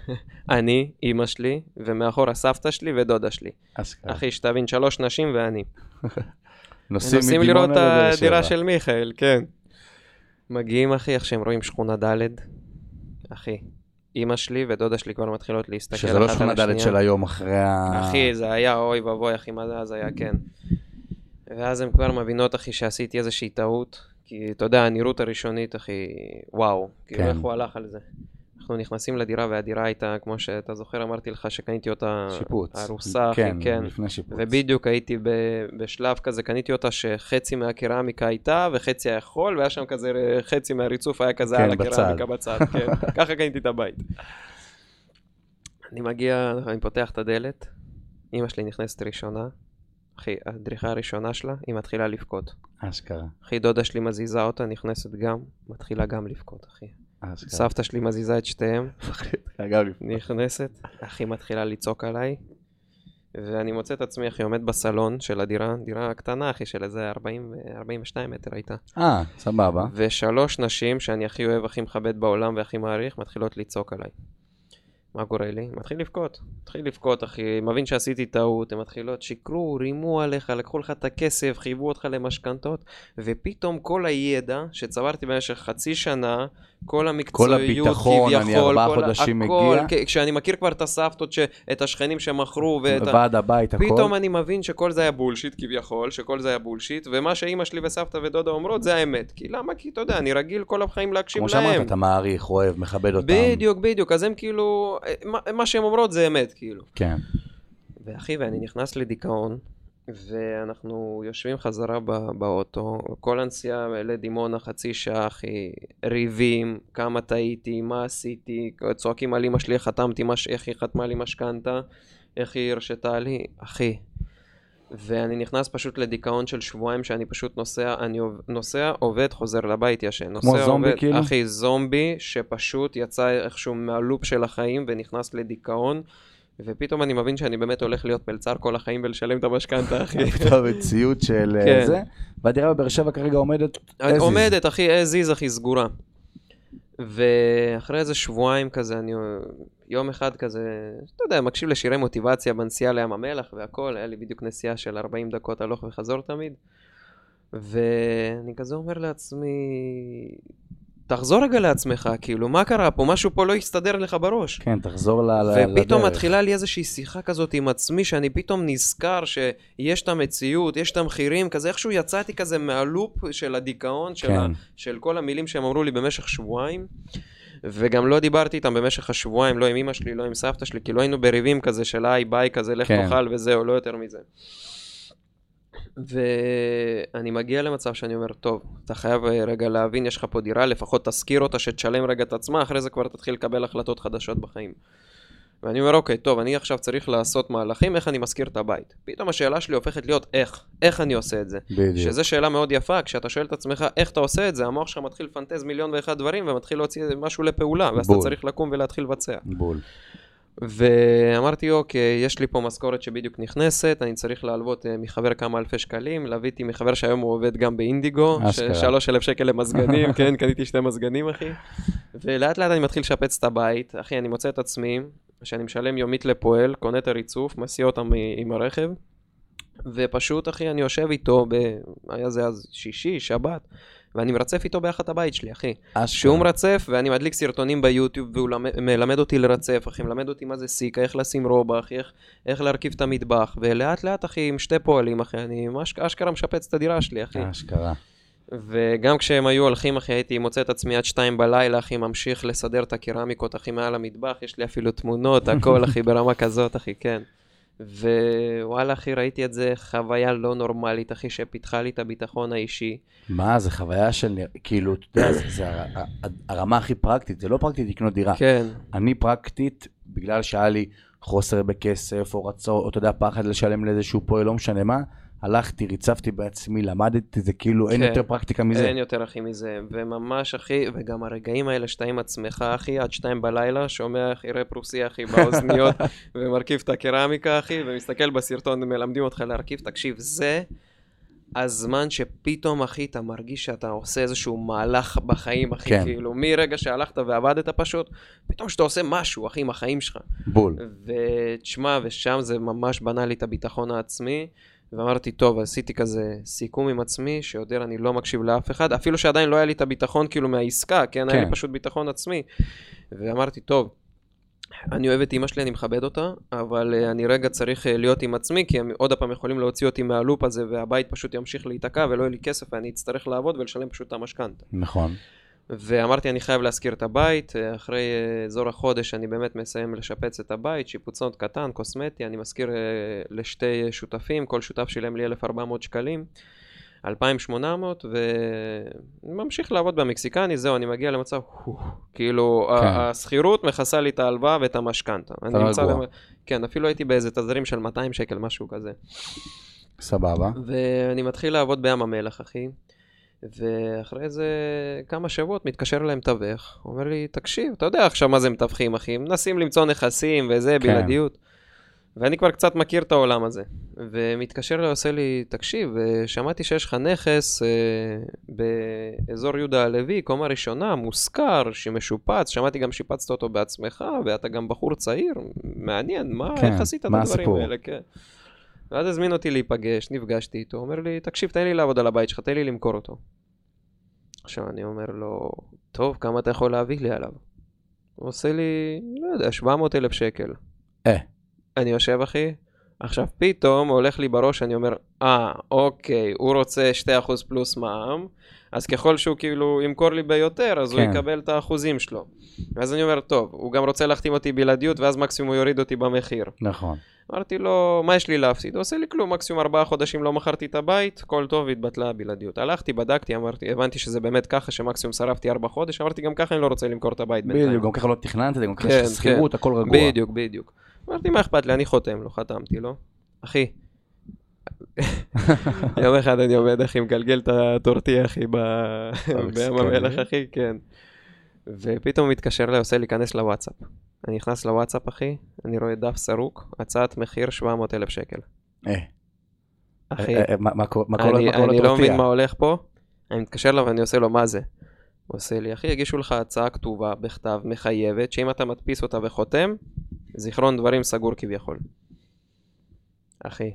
אני, אימא שלי, ומאחורה סבתא שלי ודודה שלי. אשכרה. אחי, שתבין, שלוש נשים ואני. נוסעים נוסעים מדימונה לראות את לבאר הדירה שבע. של מיכאל, כן. מגיעים, אחי, איך שהם רואים שכונה ד', אחי, אימא שלי ודודה שלי כבר מתחילות להסתכל שזה לא אחת שכונה על ד' השנייה. של היום אחרי ה... אחי, זה היה אוי ואבוי, אחי, מה זה אז היה, כן. ואז הן כבר מבינות, אחי, שעשיתי איזושהי טעות, כי אתה יודע, הנראות הראשונית, אחי, וואו, כאילו כן. איך הוא הלך על זה. אנחנו נכנסים לדירה, והדירה הייתה, כמו שאתה זוכר, אמרתי לך שקניתי אותה שיפוץ. הרוסה, כן, כן. לפני שיפוץ. ובדיוק הייתי ב- בשלב כזה, קניתי אותה שחצי מהקרמיקה הייתה וחצי היה חול, והיה שם כזה, חצי מהריצוף היה כזה כן, על. הקרמיקה בצד, כן. ככה קניתי את הבית. אני מגיע, אני פותח את הדלת, אמא שלי נכנסת ראשונה, אחי, הדריכה הראשונה שלה, היא מתחילה לבכות. אשכרה. אחי, דודה שלי מזיזה אותה, נכנסת גם, מתחילה גם לבכות, אחי. סבתא שלי מזיזה את שתיהם, נכנסת, אחי מתחילה לצעוק עליי, ואני מוצא את עצמי, אחי, עומד בסלון של הדירה, דירה קטנה, אחי, של איזה 40, ו- 42 מטר הייתה. אה, סבבה. ושלוש נשים שאני הכי אוהב, הכי מכבד בעולם והכי מעריך, מתחילות לצעוק עליי. מה קורה לי? מתחיל לבכות. מתחיל לבכות, אחי, מבין שעשיתי טעות, הן מתחילות, שיקרו, רימו עליך, לקחו לך את הכסף, חייבו אותך למשכנתות, ופתאום כל הידע שצברתי במשך חצי שנה, כל המקצועיות, הביטחון, אני כביכול, ארבעה כל חודשים הכל, מגיע. כשאני מכיר כבר את הסבתות, ש... את השכנים שמכרו, ואת ה... ועד הבית, הכל. פתאום אני מבין שכל זה היה בולשיט כביכול, שכל זה היה בולשיט, ומה שאימא שלי וסבתא ודודה אומרות זה האמת. כי למה? כי אתה יודע, אני רגיל כל החיים להקשיב כמו להם. שאמרת, אתה מעריך, אוהב, מכבד אותם. בדיוק, בדיוק, אז הם כאילו, מה, מה שהן אומרות זה אמת, כאילו. כן. ואחי, ואני נכנס לדיכאון, ואנחנו יושבים חזרה ב- באוטו, כל הנסיעה לדימונה חצי שעה, אחי, ריבים, כמה טעיתי, מה עשיתי, צועקים על אמא שלי, חתמתי, מש... איך היא חתמה לי משכנתה, איך היא הרשתה לי, אחי. ואני נכנס פשוט לדיכאון של שבועיים שאני פשוט נוסע, אני נוסע, עובד, חוזר לבית, ישן. נוסע, זומבי, עובד, כאילו? אחי, זומבי שפשוט יצא איכשהו מהלופ של החיים ונכנס לדיכאון. ופתאום אני מבין שאני באמת הולך להיות מלצר כל החיים ולשלם את המשכנתה, אחי. במציאות של אה, כן. זה. והדירה בבאר שבע כרגע עומדת as is. עומדת, אחי, as is, אחי, סגורה. ואחרי איזה שבועיים כזה, אני יום אחד כזה, אתה יודע, מקשיב לשירי מוטיבציה בנסיעה לים המלח והכל, היה לי בדיוק נסיעה של 40 דקות הלוך וחזור תמיד. ואני כזה אומר לעצמי, תחזור רגע לעצמך, כאילו, מה קרה פה? משהו פה לא הסתדר לך בראש. כן, תחזור ל- ל- לדרך. ופתאום מתחילה לי איזושהי שיחה כזאת עם עצמי, שאני פתאום נזכר שיש את המציאות, יש את המחירים, כזה איכשהו יצאתי כזה מהלופ של הדיכאון, של, כן. ה, של כל המילים שהם אמרו לי במשך שבועיים. וגם לא דיברתי איתם במשך השבועיים, לא עם אמא שלי, לא עם סבתא שלי, כי לא היינו בריבים כזה של היי ביי כזה, לך כן. תאכל וזהו, לא יותר מזה. ואני מגיע למצב שאני אומר, טוב, אתה חייב אה, רגע להבין, יש לך פה דירה, לפחות תשכיר אותה, שתשלם רגע את עצמה, אחרי זה כבר תתחיל לקבל החלטות חדשות בחיים. ואני אומר, אוקיי, טוב, אני עכשיו צריך לעשות מהלכים, איך אני משכיר את הבית. פתאום השאלה שלי הופכת להיות איך, איך אני עושה את זה. בדיוק. שזו שאלה מאוד יפה, כשאתה שואל את עצמך איך אתה עושה את זה, המוח שלך מתחיל לפנטז מיליון ואחד דברים, ומתחיל להוציא משהו לפעולה, ואז בול. אתה צריך לקום ולהתחיל לבצע. בול. ואמרתי, אוקיי, יש לי פה משכורת שבדיוק נכנסת, אני צריך להלוות אה, מחבר כמה אלפי שקלים, להביתי מחבר שהיום הוא עובד גם באינדיגו. שלוש אלף שקל למזגנים, כן, קניתי שתי מזגנים, אחי. ולאט לאט אני מתחיל לשפץ את הבית, אחי, אני מוצא את עצמי, שאני משלם יומית לפועל, קונה את הריצוף, מסיע אותם עם הרכב, ופשוט, אחי, אני יושב איתו, ב... היה זה אז שישי, שבת, ואני מרצף איתו ביחד את הבית שלי, אחי. אשכרה. שהוא מרצף, ואני מדליק סרטונים ביוטיוב, והוא למד, מלמד אותי לרצף, אחי, מלמד אותי מה זה סיקה, איך לשים רובע, אחי, איך, איך להרכיב את המטבח, ולאט לאט, אחי, עם שתי פועלים, אחי, אני ממש אשכרה משפץ את הדירה שלי, אחי. אשכרה. וגם כשהם היו הולכים, אחי, הייתי מוצא את עצמי עד שתיים בלילה, אחי, ממשיך לסדר את הקרמיקות, אחי, מעל המטבח, יש לי אפילו תמונות, הכל, אחי, ברמה כזאת, אחי, כן. ווואלה, אחי, ראיתי את זה חוויה לא נורמלית, אחי, שפיתחה לי את הביטחון האישי. מה, זה חוויה של, כאילו, אתה יודע, זה- זה הר- הרמה הכי פרקטית, זה לא פרקטית לקנות דירה. כן, אני פרקטית, בגלל שהיה לי חוסר בכסף, או רצון, או אתה יודע, פחד לשלם לאיזשהו פועל, לא משנה מה, הלכתי, ריצפתי בעצמי, למדתי, זה כאילו, אין כן. יותר פרקטיקה מזה. אין יותר אחי מזה, וממש אחי, וגם הרגעים האלה שאתה עם עצמך אחי, עד שתיים בלילה, שומע אחי רפ רוסי אחי באוזניות, ומרכיב את הקרמיקה אחי, ומסתכל בסרטון, מלמדים אותך להרכיב, תקשיב, זה הזמן שפתאום אחי, אתה מרגיש שאתה עושה איזשהו מהלך בחיים אחי, כן. כאילו, מרגע שהלכת ועבדת פשוט, פתאום שאתה עושה משהו אחי עם החיים שלך. בול. ותשמע, ושם זה ממש בנה לי את הביטחון העצמי, ואמרתי, טוב, עשיתי כזה סיכום עם עצמי, שיותר אני לא מקשיב לאף אחד, אפילו שעדיין לא היה לי את הביטחון כאילו מהעסקה, כן? היה כן. לי פשוט ביטחון עצמי. ואמרתי, טוב, אני אוהב את אימא שלי, אני מכבד אותה, אבל uh, אני רגע צריך uh, להיות עם עצמי, כי הם עוד פעם יכולים להוציא אותי מהלופ הזה, והבית פשוט ימשיך להיתקע, ולא יהיה לי כסף, ואני אצטרך לעבוד ולשלם פשוט את המשכנתה. נכון. ואמרתי, אני חייב להשכיר את הבית, אה, אחרי אה, אזור החודש אני באמת מסיים לשפץ את הבית, שיפוצון קטן, קוסמטי, אני משכיר אה, לשתי שותפים, כל שותף שילם לי 1,400 שקלים, 2,800, וממשיך לעבוד במקסיקני, זהו, אני מגיע למצב, כאילו, כן. השכירות מכסה לי את ההלוואה ואת המשכנתה. אני נמצא רגוע. במ- כן, אפילו הייתי באיזה תזרים של 200 שקל, משהו כזה. סבבה. ואני מתחיל לעבוד בים המלח, אחי. ואחרי איזה כמה שבועות מתקשר אליי מתווך, אומר לי, תקשיב, אתה יודע עכשיו מה זה מתווכים, אחי, מנסים למצוא נכסים וזה, כן. בלעדיות. ואני כבר קצת מכיר את העולם הזה. ומתקשר אליי, עושה לי, תקשיב, אה, שמעתי שיש לך נכס אה, באזור יהודה הלוי, קומה ראשונה, מושכר, שמשופץ, שמעתי גם שיפצת אותו בעצמך, ואתה גם בחור צעיר, מעניין, מה, כן, איך עשית את הדברים הסיפור? האלה, כן. ואז הזמין אותי להיפגש, נפגשתי איתו, אומר לי, תקשיב, תן לי לעבוד על הבית שלך, תן לי למכור אותו. עכשיו אני אומר לו, טוב, כמה אתה יכול להביא לי עליו? הוא עושה לי, לא יודע, 700 אלף שקל. אה. אני יושב, אחי, עכשיו פתאום הולך לי בראש, אני אומר, אה, אוקיי, הוא רוצה 2% פלוס מע"מ, אז ככל שהוא כאילו ימכור לי ביותר, אז הוא כן. יקבל את האחוזים שלו. ואז אני אומר, טוב, הוא גם רוצה להחתים אותי בלעדיות, ואז מקסימום הוא יוריד אותי במחיר. נכון. אמרתי לו, מה יש לי להפסיד? הוא עושה לי כלום, מקסימום ארבעה חודשים לא מכרתי את הבית, הכל טוב, התבטלה הבלעדיות. הלכתי, בדקתי, אמרתי, הבנתי שזה באמת ככה, שמקסימום שרפתי ארבע חודש, אמרתי, גם ככה אני לא רוצה למכור את הבית בינתיים. בדיוק, גם ככה לא תכננת, גם ככה כן, יש לך שכירות, הכל רגוע. בדיוק, בדיוק. אמרתי, מה אכפת לי, אני חותם לו, חתמתי לו. אחי, יום אחד אני עומד, אחי, מגלגל את הטורטיה, אחי, ב- בים? המלח, אחי, כן. ופתאום הוא מתקשר אליי, עושה לי, כנס לוואטסאפ. אני נכנס לוואטסאפ, אחי, אני רואה דף סרוק, הצעת מחיר 700 אלף שקל. אה, אחי, אה, אה, מה- קורה אני, לא? מבין מה הולך פה, אני מתקשר אליו ואני עושה לו, מה זה? הוא עושה לי, אחי, הגישו לך הצעה כתובה, בכתב, מחייבת, שאם אתה מדפיס אותה וחותם, זיכרון דברים סגור כביכול. אחי,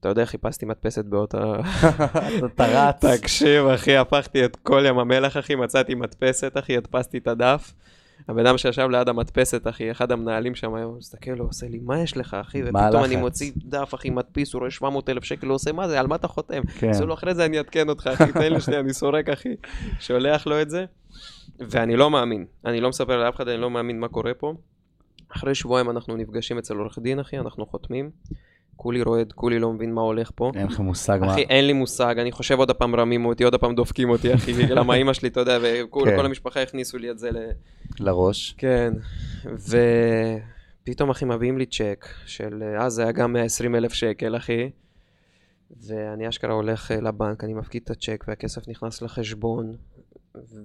אתה יודע, חיפשתי מדפסת באותה... אתה רץ. תקשיב, אחי, הפכתי את כל ים המלח, אחי, מצאתי מדפסת, אחי, הדפסתי את הדף. הבן אדם שישב ליד המדפסת, אחי, אחד המנהלים שם, הוא מסתכל, הוא עושה לי, מה יש לך, אחי? ופתאום אני? מוציא דף, אחי, מדפיס, הוא רואה 700 אלף שקל, הוא עושה, מה זה, על מה אתה חותם? כן. עשו לו, אחרי זה אני אעדכן אותך, אחי, תן לי שנייה, אני סורק, אחי. שולח לו את זה, ואני לא מאמין. אני לא מספר לאף אחד, אני לא מאמין מה קורה פה. אחרי שבועיים אנחנו נפגשים אצל עורך דין, אחי, אנחנו חותמים. כולי רועד, כולי לא מבין מה הולך פה. אין לך מושג מה. אחי, אין לי מושג, אני חושב עוד הפעם רמים אותי, עוד הפעם דופקים אותי, אחי, למה אימא שלי, אתה יודע, וכל כן. המשפחה הכניסו לי את זה ל... לראש. כן, פתאום, אחי, מביאים לי צ'ק של, אז זה היה גם 120 אלף שקל, אחי. ואני אשכרה הולך אה, לבנק, אני מפקיד את הצ'ק והכסף נכנס לחשבון,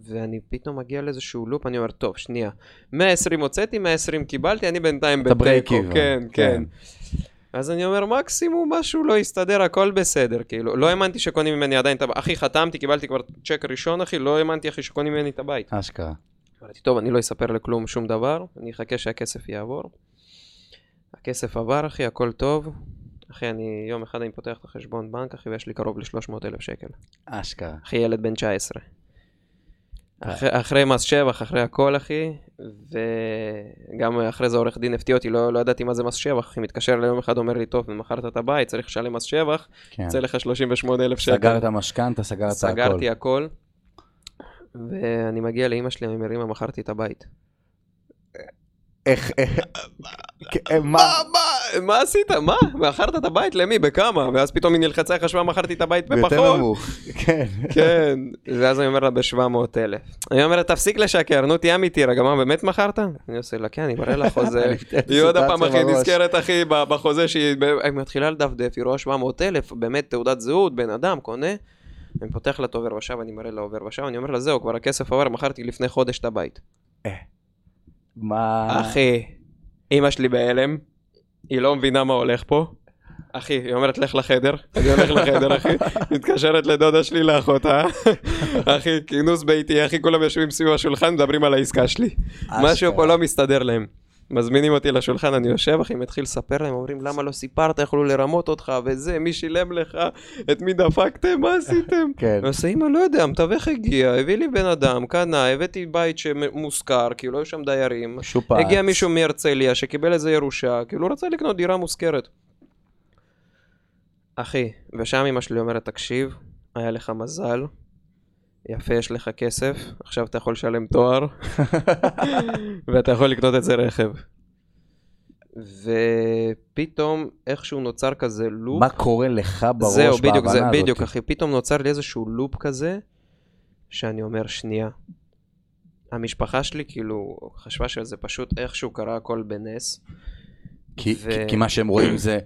ואני פתאום מגיע לאיזשהו לופ, אני אומר, טוב, שנייה, 120 הוצאתי, 120 קיבלתי, אני בינתיים בתיקו, כן, כן. כן. אז אני אומר, מקסימום משהו לא יסתדר, הכל בסדר, כאילו, לא האמנתי שקונים ממני עדיין את הבית, אחי, חתמתי, קיבלתי כבר צ'ק ראשון, אחי, לא האמנתי, אחי, שקונים ממני את הבית. אשכרה. אמרתי, טוב, אני לא אספר לכלום שום דבר, אני אחכה שהכסף יעבור. הכסף עבר, אחי, הכל טוב. אחי, אני, יום אחד אני פותח את החשבון בנק, אחי, ויש לי קרוב ל-300 אלף שקל. אשכרה. אחי, ילד בן 19. אחרי, אחרי מס שבח, אחרי הכל, אחי, וגם אחרי זה עורך דין הפתיע אותי, לא, לא ידעתי מה זה מס שבח, אחי, מתקשר ליום אחד, אומר לי, טוב, מכרת את הבית, צריך לשלם מס שבח, כן. יוצא לך 38 אלף שקל. סגרת משכנתה, סגרת הכל. סגרתי הכל, ואני מגיע לאימא שלי, אני מרימה, מכרתי את הבית. איך, איך, מה, מה, מה עשית? מה? מכרת את הבית למי? בכמה? ואז פתאום היא נלחצה, היא חשבה מכרתי את הבית בפחות. ביותר נמוך, כן. כן, ואז אני אומר לה ב-700 אלף. אני אומר לה, תפסיק לשקר, נו תהיה אמיתי, רגע, מה, באמת מכרת? אני עושה לה, כן, אני מראה לה חוזה. היא עוד הפעם, אחי, נזכרת, אחי, בחוזה שהיא מתחילה לדפדף, היא רואה 700 אלף, באמת תעודת זהות, בן אדם, קונה. אני פותח לה את עובר ושב, אני מראה לה עובר ושב, אני אומר לה, זהו, כבר הכסף עבר, מכרתי לפני חודש את הבית. מה... אחי, אמא שלי בהלם, היא לא מבינה מה הולך פה. אחי, היא אומרת לך לחדר, אני הולך לחדר אחי, מתקשרת לדודה שלי לאחותה, אחי, כינוס ביתי, אחי, כולם יושבים סביב השולחן, מדברים על העסקה שלי. משהו פה לא מסתדר להם. מזמינים אותי לשולחן, אני יושב, אחי, מתחיל לספר להם, אומרים, למה לא סיפרת, יכלו לרמות אותך, וזה, מי שילם לך, את מי דפקתם, מה עשיתם? כן. ועושה, אמא, לא יודע, המתווך הגיע, הביא לי בן אדם, קנה, הבאתי בית שמושכר, כאילו, היו שם דיירים. שופץ. הגיע מישהו מהרצליה, שקיבל איזה ירושה, כאילו, רצה לקנות דירה מושכרת. אחי, ושם אמא שלי אומרת, תקשיב, היה לך מזל, יפה, יש לך כסף, עכשיו אתה יכול לשלם תואר, ואתה יכול לקנות איזה רכב. ופתאום איכשהו נוצר כזה לופ. מה קורה לך בראש זהו, בדיוק, זה, הזאת? בדיוק, אחי, פתאום נוצר לי איזשהו לופ כזה, שאני אומר, שנייה. המשפחה שלי כאילו חשבה שזה פשוט איכשהו קרה הכל בנס. כי, ו... כי, כי מה שהם רואים זה,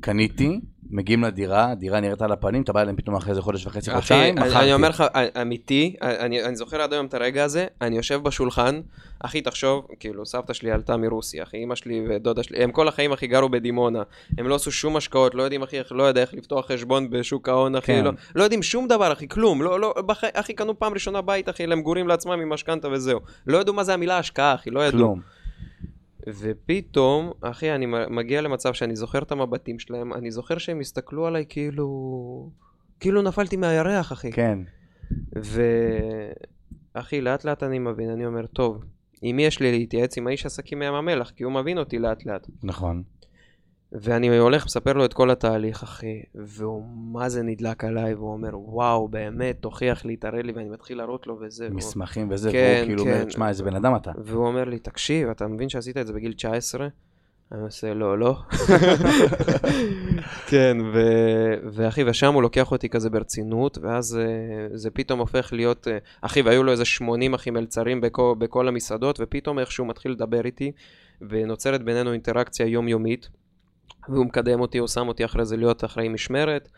קניתי, מגיעים לדירה, דירה נראית על הפנים, אתה בא אליהם פתאום אחרי איזה חודש וחצי, חודשיים, מכרתי. אני אומר לך, אמיתי, אני, אני זוכר עד היום את הרגע הזה, אני יושב בשולחן, אחי, תחשוב, כאילו, סבתא שלי עלתה מרוסיה, אחי, אמא שלי ודודה שלי, הם כל החיים, אחי, גרו בדימונה. הם לא עשו שום השקעות, לא יודעים, אחי, לא יודע איך לפתוח חשבון בשוק ההון, אחי, כן. לא, לא יודעים שום דבר, אחי, כלום. לא, לא, בח... אחי, קנו פעם ראשונה בית, אחי, למגורים לעצמם עם משכנתה וזהו. לא ידעו מה זה המילה השקעה, אחי, לא ידעו. כלום. ופתאום, אחי, אני מגיע למצב שאני זוכר את המבטים שלהם, אני זוכר שהם הסתכלו עליי כאילו... כאילו נפלתי מהירח, אחי. כן. ואחי, לאט לאט אני מבין, אני אומר, טוב, עם מי יש לי להתייעץ? עם האיש עסקים מים המלח, כי הוא מבין אותי לאט לאט. נכון. ואני הולך, מספר לו את כל התהליך, אחי, והוא מה זה נדלק עליי, והוא אומר, וואו, באמת, תוכיח לי, תראה לי, ואני מתחיל להראות לו וזה. מסמכים והוא... וזה, כן, והוא כאילו כן. אומר, תשמע, איזה בן אדם אתה. והוא אומר לי, תקשיב, אתה מבין שעשית את זה בגיל 19? אני עושה, לא, לא. כן, ו... ואחי, ושם הוא לוקח אותי כזה ברצינות, ואז uh, זה פתאום הופך להיות, uh, אחי, והיו לו איזה 80 אחי מלצרים בכל, בכל המסעדות, ופתאום איכשהו מתחיל לדבר איתי, ונוצרת בינינו אינטראקציה יומיומית. והוא מקדם אותי, הוא שם אותי אחרי זה להיות אחראי משמרת.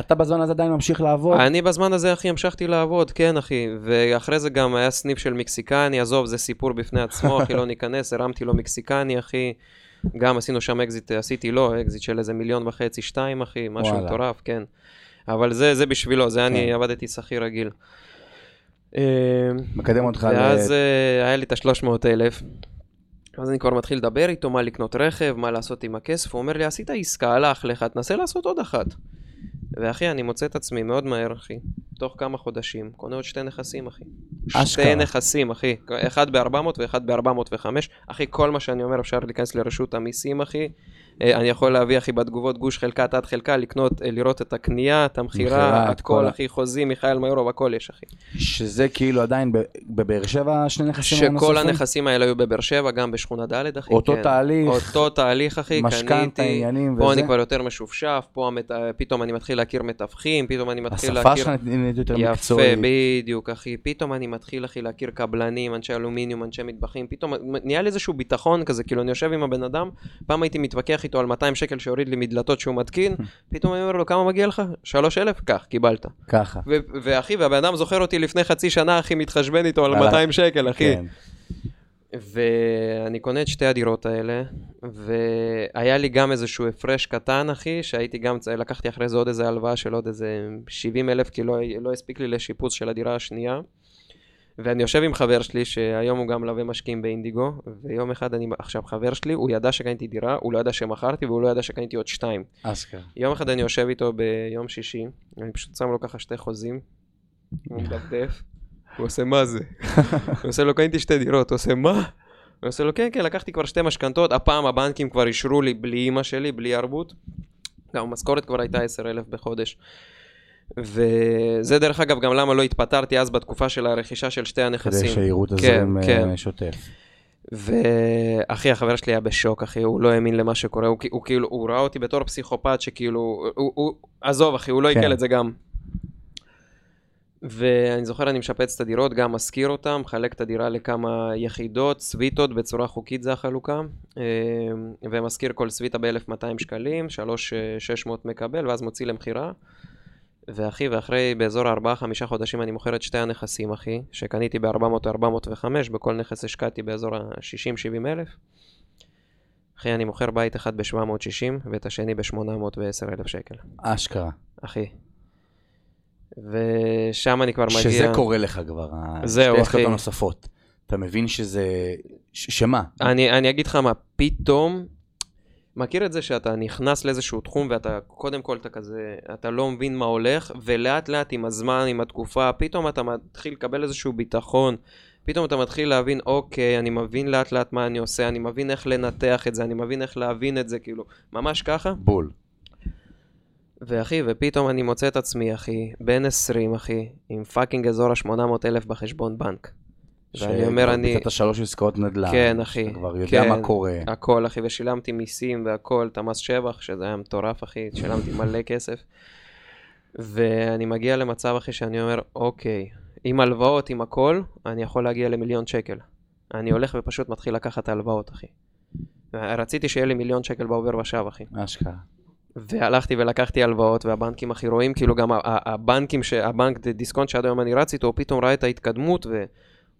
אתה בזמן הזה עדיין ממשיך לעבוד? אני בזמן הזה, אחי, המשכתי לעבוד, כן, אחי. ואחרי זה גם היה סניף של מקסיקני, עזוב, זה סיפור בפני עצמו, אחי, לא ניכנס, הרמתי לו מקסיקני, אחי. גם עשינו שם אקזיט, עשיתי לו אקזיט של איזה מיליון וחצי, שתיים, אחי, משהו מטורף, כן. אבל זה, זה בשבילו, זה כן. אני עבדתי שכיר רגיל. מקדם אותך ל... ואז אה, היה לי את ה-300 אלף. אז אני כבר מתחיל לדבר איתו מה לקנות רכב, מה לעשות עם הכסף, הוא אומר לי, עשית עסקה, הלך לך, תנסה לעשות עוד אחת. ואחי, אני מוצא את עצמי מאוד מהר, אחי. תוך כמה חודשים, קונה עוד שתי נכסים, אחי. אשכרה. שתי נכסים, אחי. אחד ב-400 ואחד ב-405. אחי, כל מה שאני אומר אפשר להיכנס לרשות המיסים, אחי. אה, אני יכול להביא, אחי, בתגובות גוש חלקה, תת חלקה, לקנות, אה, לראות את הקנייה, את המכירה, את כל, אחי, חוזים, מיכאל מיורוב, הכל יש, אחי. שזה כאילו עדיין בבאר שבע, שני נכסים הנוספים? שכל הנכסים האלה היו בבאר שבע, גם בשכונה ד', אחי. אותו כן. תהליך. אותו תהליך, אחי, משכנתה, עניינים וזה. פה אני כבר יותר משופשף, פה המת... פתאום אני מתחיל להכיר מתווכים, פתאום אני מתחיל להכיר... השפה שלך נהיית יותר מקצועית. יפה, בדיוק, אחי. פתאום אני מתחיל, אחי, להכיר קבלנים, אנשי אלומיניום, אנשי מטבחים, פתאום נהיה לי איזשהו ביטחון כזה, כאילו אני יושב עם הבן אדם, פעם הייתי מתווכח איתו על 200 שקל שהוריד לי מדלתות שהוא מתקין, פתאום אני אומר לו, כמה מגיע לך? 3,000? קח, קיבלת. ככה. ואחי, והבן אדם זוכר אותי לפני חצי שנה, אחי, מתחשבן איתו על 200 שקל, אחי. כן. ואני קונה את שתי הדירות האלה, והיה לי גם איזשהו הפרש קטן, אחי, שהייתי גם, לקחתי אחרי זה עוד איזה הלוואה של עוד איזה 70 אלף, כי לא, לא הספיק לי לשיפוץ של הדירה השנייה. ואני יושב עם חבר שלי, שהיום הוא גם מלווה משקיעים באינדיגו, ויום אחד אני, עכשיו חבר שלי, הוא ידע שקניתי דירה, הוא לא ידע שמכרתי, והוא לא ידע שקניתי עוד שתיים. אסקר. יום אחד אני יושב איתו ביום שישי, אני פשוט שם לו ככה שתי חוזים, הוא מדפדף, הוא עושה מה זה? הוא עושה לו, קניתי שתי דירות, הוא עושה מה? הוא עושה לו, כן, כן, לקחתי כבר שתי משכנתות, הפעם הבנקים כבר אישרו לי בלי אימא שלי, בלי ערבות. גם המשכורת כבר הייתה 10,000 בחודש. וזה דרך אגב גם למה לא התפטרתי אז בתקופה של הרכישה של שתי הנכסים. כדי שיראו את הזרים כן, כן. שוטף. ואחי, החבר שלי היה בשוק, אחי, הוא לא האמין למה שקורה, הוא, הוא כאילו, הוא ראה אותי בתור פסיכופת שכאילו, הוא, הוא, עזוב אחי, הוא לא עיכל כן. את זה גם. ואני זוכר, אני משפץ את הדירות, גם משכיר אותן, מחלק את הדירה לכמה יחידות, סוויטות, בצורה חוקית זה החלוקה, אה, ומשכיר כל סוויטה ב-1200 שקלים, 3,600 מקבל, ואז מוציא למכירה. ואחי, ואחרי באזור 4-5 חודשים אני מוכר את שתי הנכסים, אחי, שקניתי ב-400-405, בכל נכס השקעתי באזור ה-60-70 אלף. אחי, אני מוכר בית אחד ב-760 ואת השני ב-810 אלף שקל. אשכרה. אחי. ושם אני כבר מגיע... שזה קורה לך כבר, זהו, אחי. שתי עסקאות הנוספות. אתה מבין שזה... ש- שמה? אני, אני אגיד לך מה, פתאום מכיר את זה שאתה נכנס לאיזשהו תחום ואתה קודם כל אתה כזה, אתה לא מבין מה הולך, ולאט לאט עם הזמן, עם התקופה, פתאום אתה מתחיל לקבל איזשהו ביטחון, פתאום אתה מתחיל להבין, אוקיי, אני מבין לאט לאט מה אני עושה, אני מבין איך לנתח את זה, אני מבין איך להבין את זה, כאילו, ממש ככה. בול. ואחי, ופתאום אני מוצא את עצמי, אחי, בן 20, אחי, עם fucking אזור ה-800 אלף בחשבון בנק. ואני אומר, אני... שביצעת שלוש עסקאות נדל"ן. כן, אחי. אתה כבר יודע כן, מה קורה. הכל, אחי, ושילמתי מיסים והכל, את המס שבח, שזה היה מטורף, אחי, שילמתי מלא כסף. ואני מגיע למצב, אחי, שאני אומר, אוקיי, עם הלוואות, עם הכל, אני יכול להגיע למיליון שקל. אני הולך ופשוט מתחיל לקחת הלוואות, אחי. רציתי שיהיה לי מיליון שקל בעובר ושב, אחי. אשכרה. והלכתי ולקחתי הלוואות, והבנקים הכי רואים, כאילו גם הבנקים, הבנק דיסקונט שעד היום אני רץ איתו, הוא פתאום ראה את ההתקדמות, ו...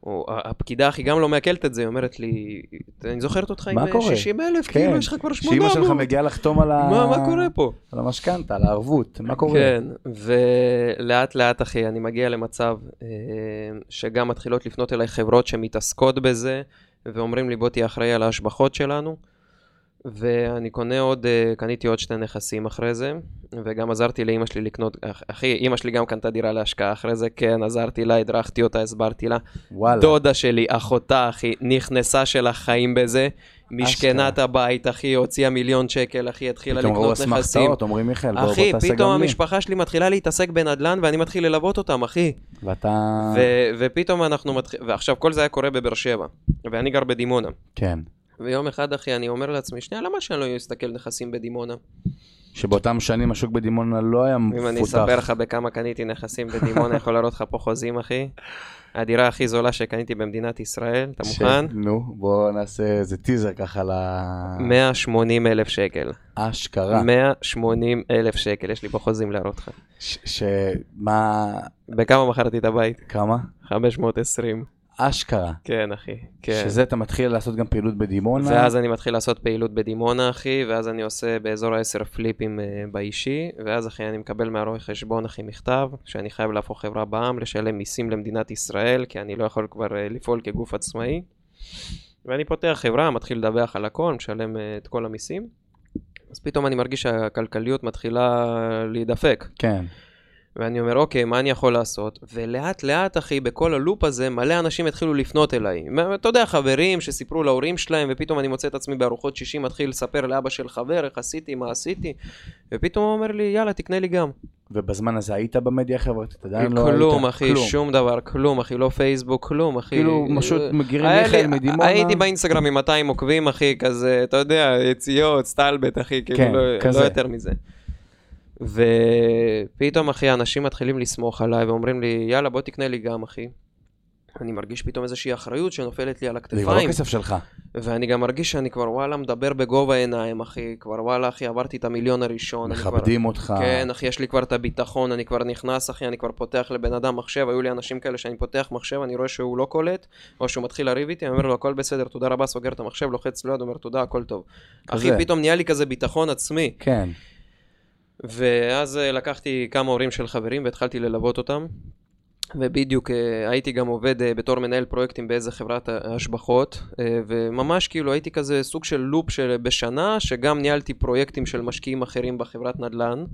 או הפקידה הכי גם לא מעכלת את זה, היא אומרת לי, אני זוכרת אותך עם 60 אלף, כן. כאילו יש לך כבר 800. שאמא שלך מגיעה לחתום על ה... מה, מה קורה פה? על המשכנתה, על הערבות, מה קורה? כן, ולאט לאט אחי, אני מגיע למצב אה, שגם מתחילות לפנות אליי חברות שמתעסקות בזה, ואומרים לי בוא תהיה אחראי על ההשבחות שלנו. ואני קונה עוד, אה, קניתי עוד שתי נכסים אחרי זה, וגם עזרתי לאימא שלי לקנות, אחי, אימא שלי גם קנתה דירה להשקעה אחרי זה, כן, עזרתי לה, הדרכתי אותה, הסברתי לה. וואלה. דודה שלי, אחותה, אחי, נכנסה של החיים בזה, משכנת הבית, אחי, הוציאה מיליון שקל, אחי, התחילה לקנות נכסים. פתאום ראו אסמכתאות, אומרים מיכאל, בוא, בוא תעשה גם לי. אחי, פתאום המשפחה שלי מתחילה להתעסק בנדל"ן, ואני מתחיל ללוות אותם, אחי. ואתה... ופתאום אנחנו מתחילים, ועכשיו כל זה היה קורה בבאר שבע, ואני גר בדימונה. כן. ויום אחד, אחי, אני אומר לעצמי, שנייה, למה שאני לא אסתכל נכסים בדימונה? שבאותם שנים השוק בדימונה לא היה מפותח. אם אני אספר לך בכמה קניתי נכסים בדימונה, יכול להראות לך פה חוזים, אחי. הדירה הכי זולה שקניתי במדינת ישראל, אתה מוכן? נו, בוא נעשה איזה טיזר ככה ל... 180 אלף שקל. אשכרה. 180 אלף שקל, יש לי פה חוזים להראות לך. שמה... בכמה מכרתי את הבית? כמה? 520. אשכרה. כן, אחי. כן. שזה אתה מתחיל לעשות גם פעילות בדימונה. ואז אני מתחיל לעשות פעילות בדימונה, אחי, ואז אני עושה באזור ה-10 פליפים uh, באישי, ואז, אחי, אני מקבל מהרואה חשבון, אחי, מכתב, שאני חייב להפוך חברה בע"מ, לשלם מיסים למדינת ישראל, כי אני לא יכול כבר uh, לפעול כגוף עצמאי. ואני פותח חברה, מתחיל לדווח על הכל, משלם uh, את כל המיסים. אז פתאום אני מרגיש שהכלכליות מתחילה להידפק. כן. ואני אומר, אוקיי, מה אני יכול לעשות? ולאט לאט, אחי, בכל הלופ הזה, מלא אנשים התחילו לפנות אליי. אתה יודע, חברים שסיפרו להורים שלהם, ופתאום אני מוצא את עצמי בארוחות שישי, מתחיל לספר לאבא של חבר, איך עשיתי, מה עשיתי, ופתאום הוא אומר לי, יאללה, תקנה לי גם. ובזמן הזה היית במדיה החברתית? עדיין לא היית? כלום, אחי, שום דבר, כלום, אחי, לא פייסבוק, כלום, אחי. כאילו, פשוט מגירים מיכאל מדימונה. הייתי באינסטגרם עם 200 עוקבים, אחי, כזה, אתה יודע, יציאות, סטלבט, אחי, כאילו, כן, לא, לא יותר מזה. ופתאום, אחי, אנשים מתחילים לסמוך עליי ואומרים לי, יאללה, בוא תקנה לי גם, אחי. אני מרגיש פתאום איזושהי אחריות שנופלת לי על הכתפיים. זה לא כסף שלך. ואני גם מרגיש שאני כבר וואלה מדבר בגובה העיניים, אחי. כבר וואלה, אחי, עברתי את המיליון הראשון. מכבדים כבר... אותך. כן, אחי, יש לי כבר את הביטחון, אני כבר נכנס, אחי, אני כבר פותח לבן אדם מחשב. היו לי אנשים כאלה שאני פותח מחשב, אני רואה שהוא לא קולט, או שהוא מתחיל לריב איתי, אני אומר לו, הכל בסדר, תודה רבה, סוגר את המחשב, לוחץ ליד, אומר, תודה, הכל טוב. כזה. אחי, פתאום נהיה לי כזה ביטחון עצמי. כן. ואז אה, לקחתי כמה הורים של חברים והתחלתי ללוות אותם. ובדיוק אה, הייתי גם עובד אה, בתור מנהל פרויקטים באיזה חברת השבחות, וממש כאילו הייתי כזה סוג של לופ של בשנה, שגם ניהלתי פרויקטים של משקיעים אחרים בחברת נדל"ן.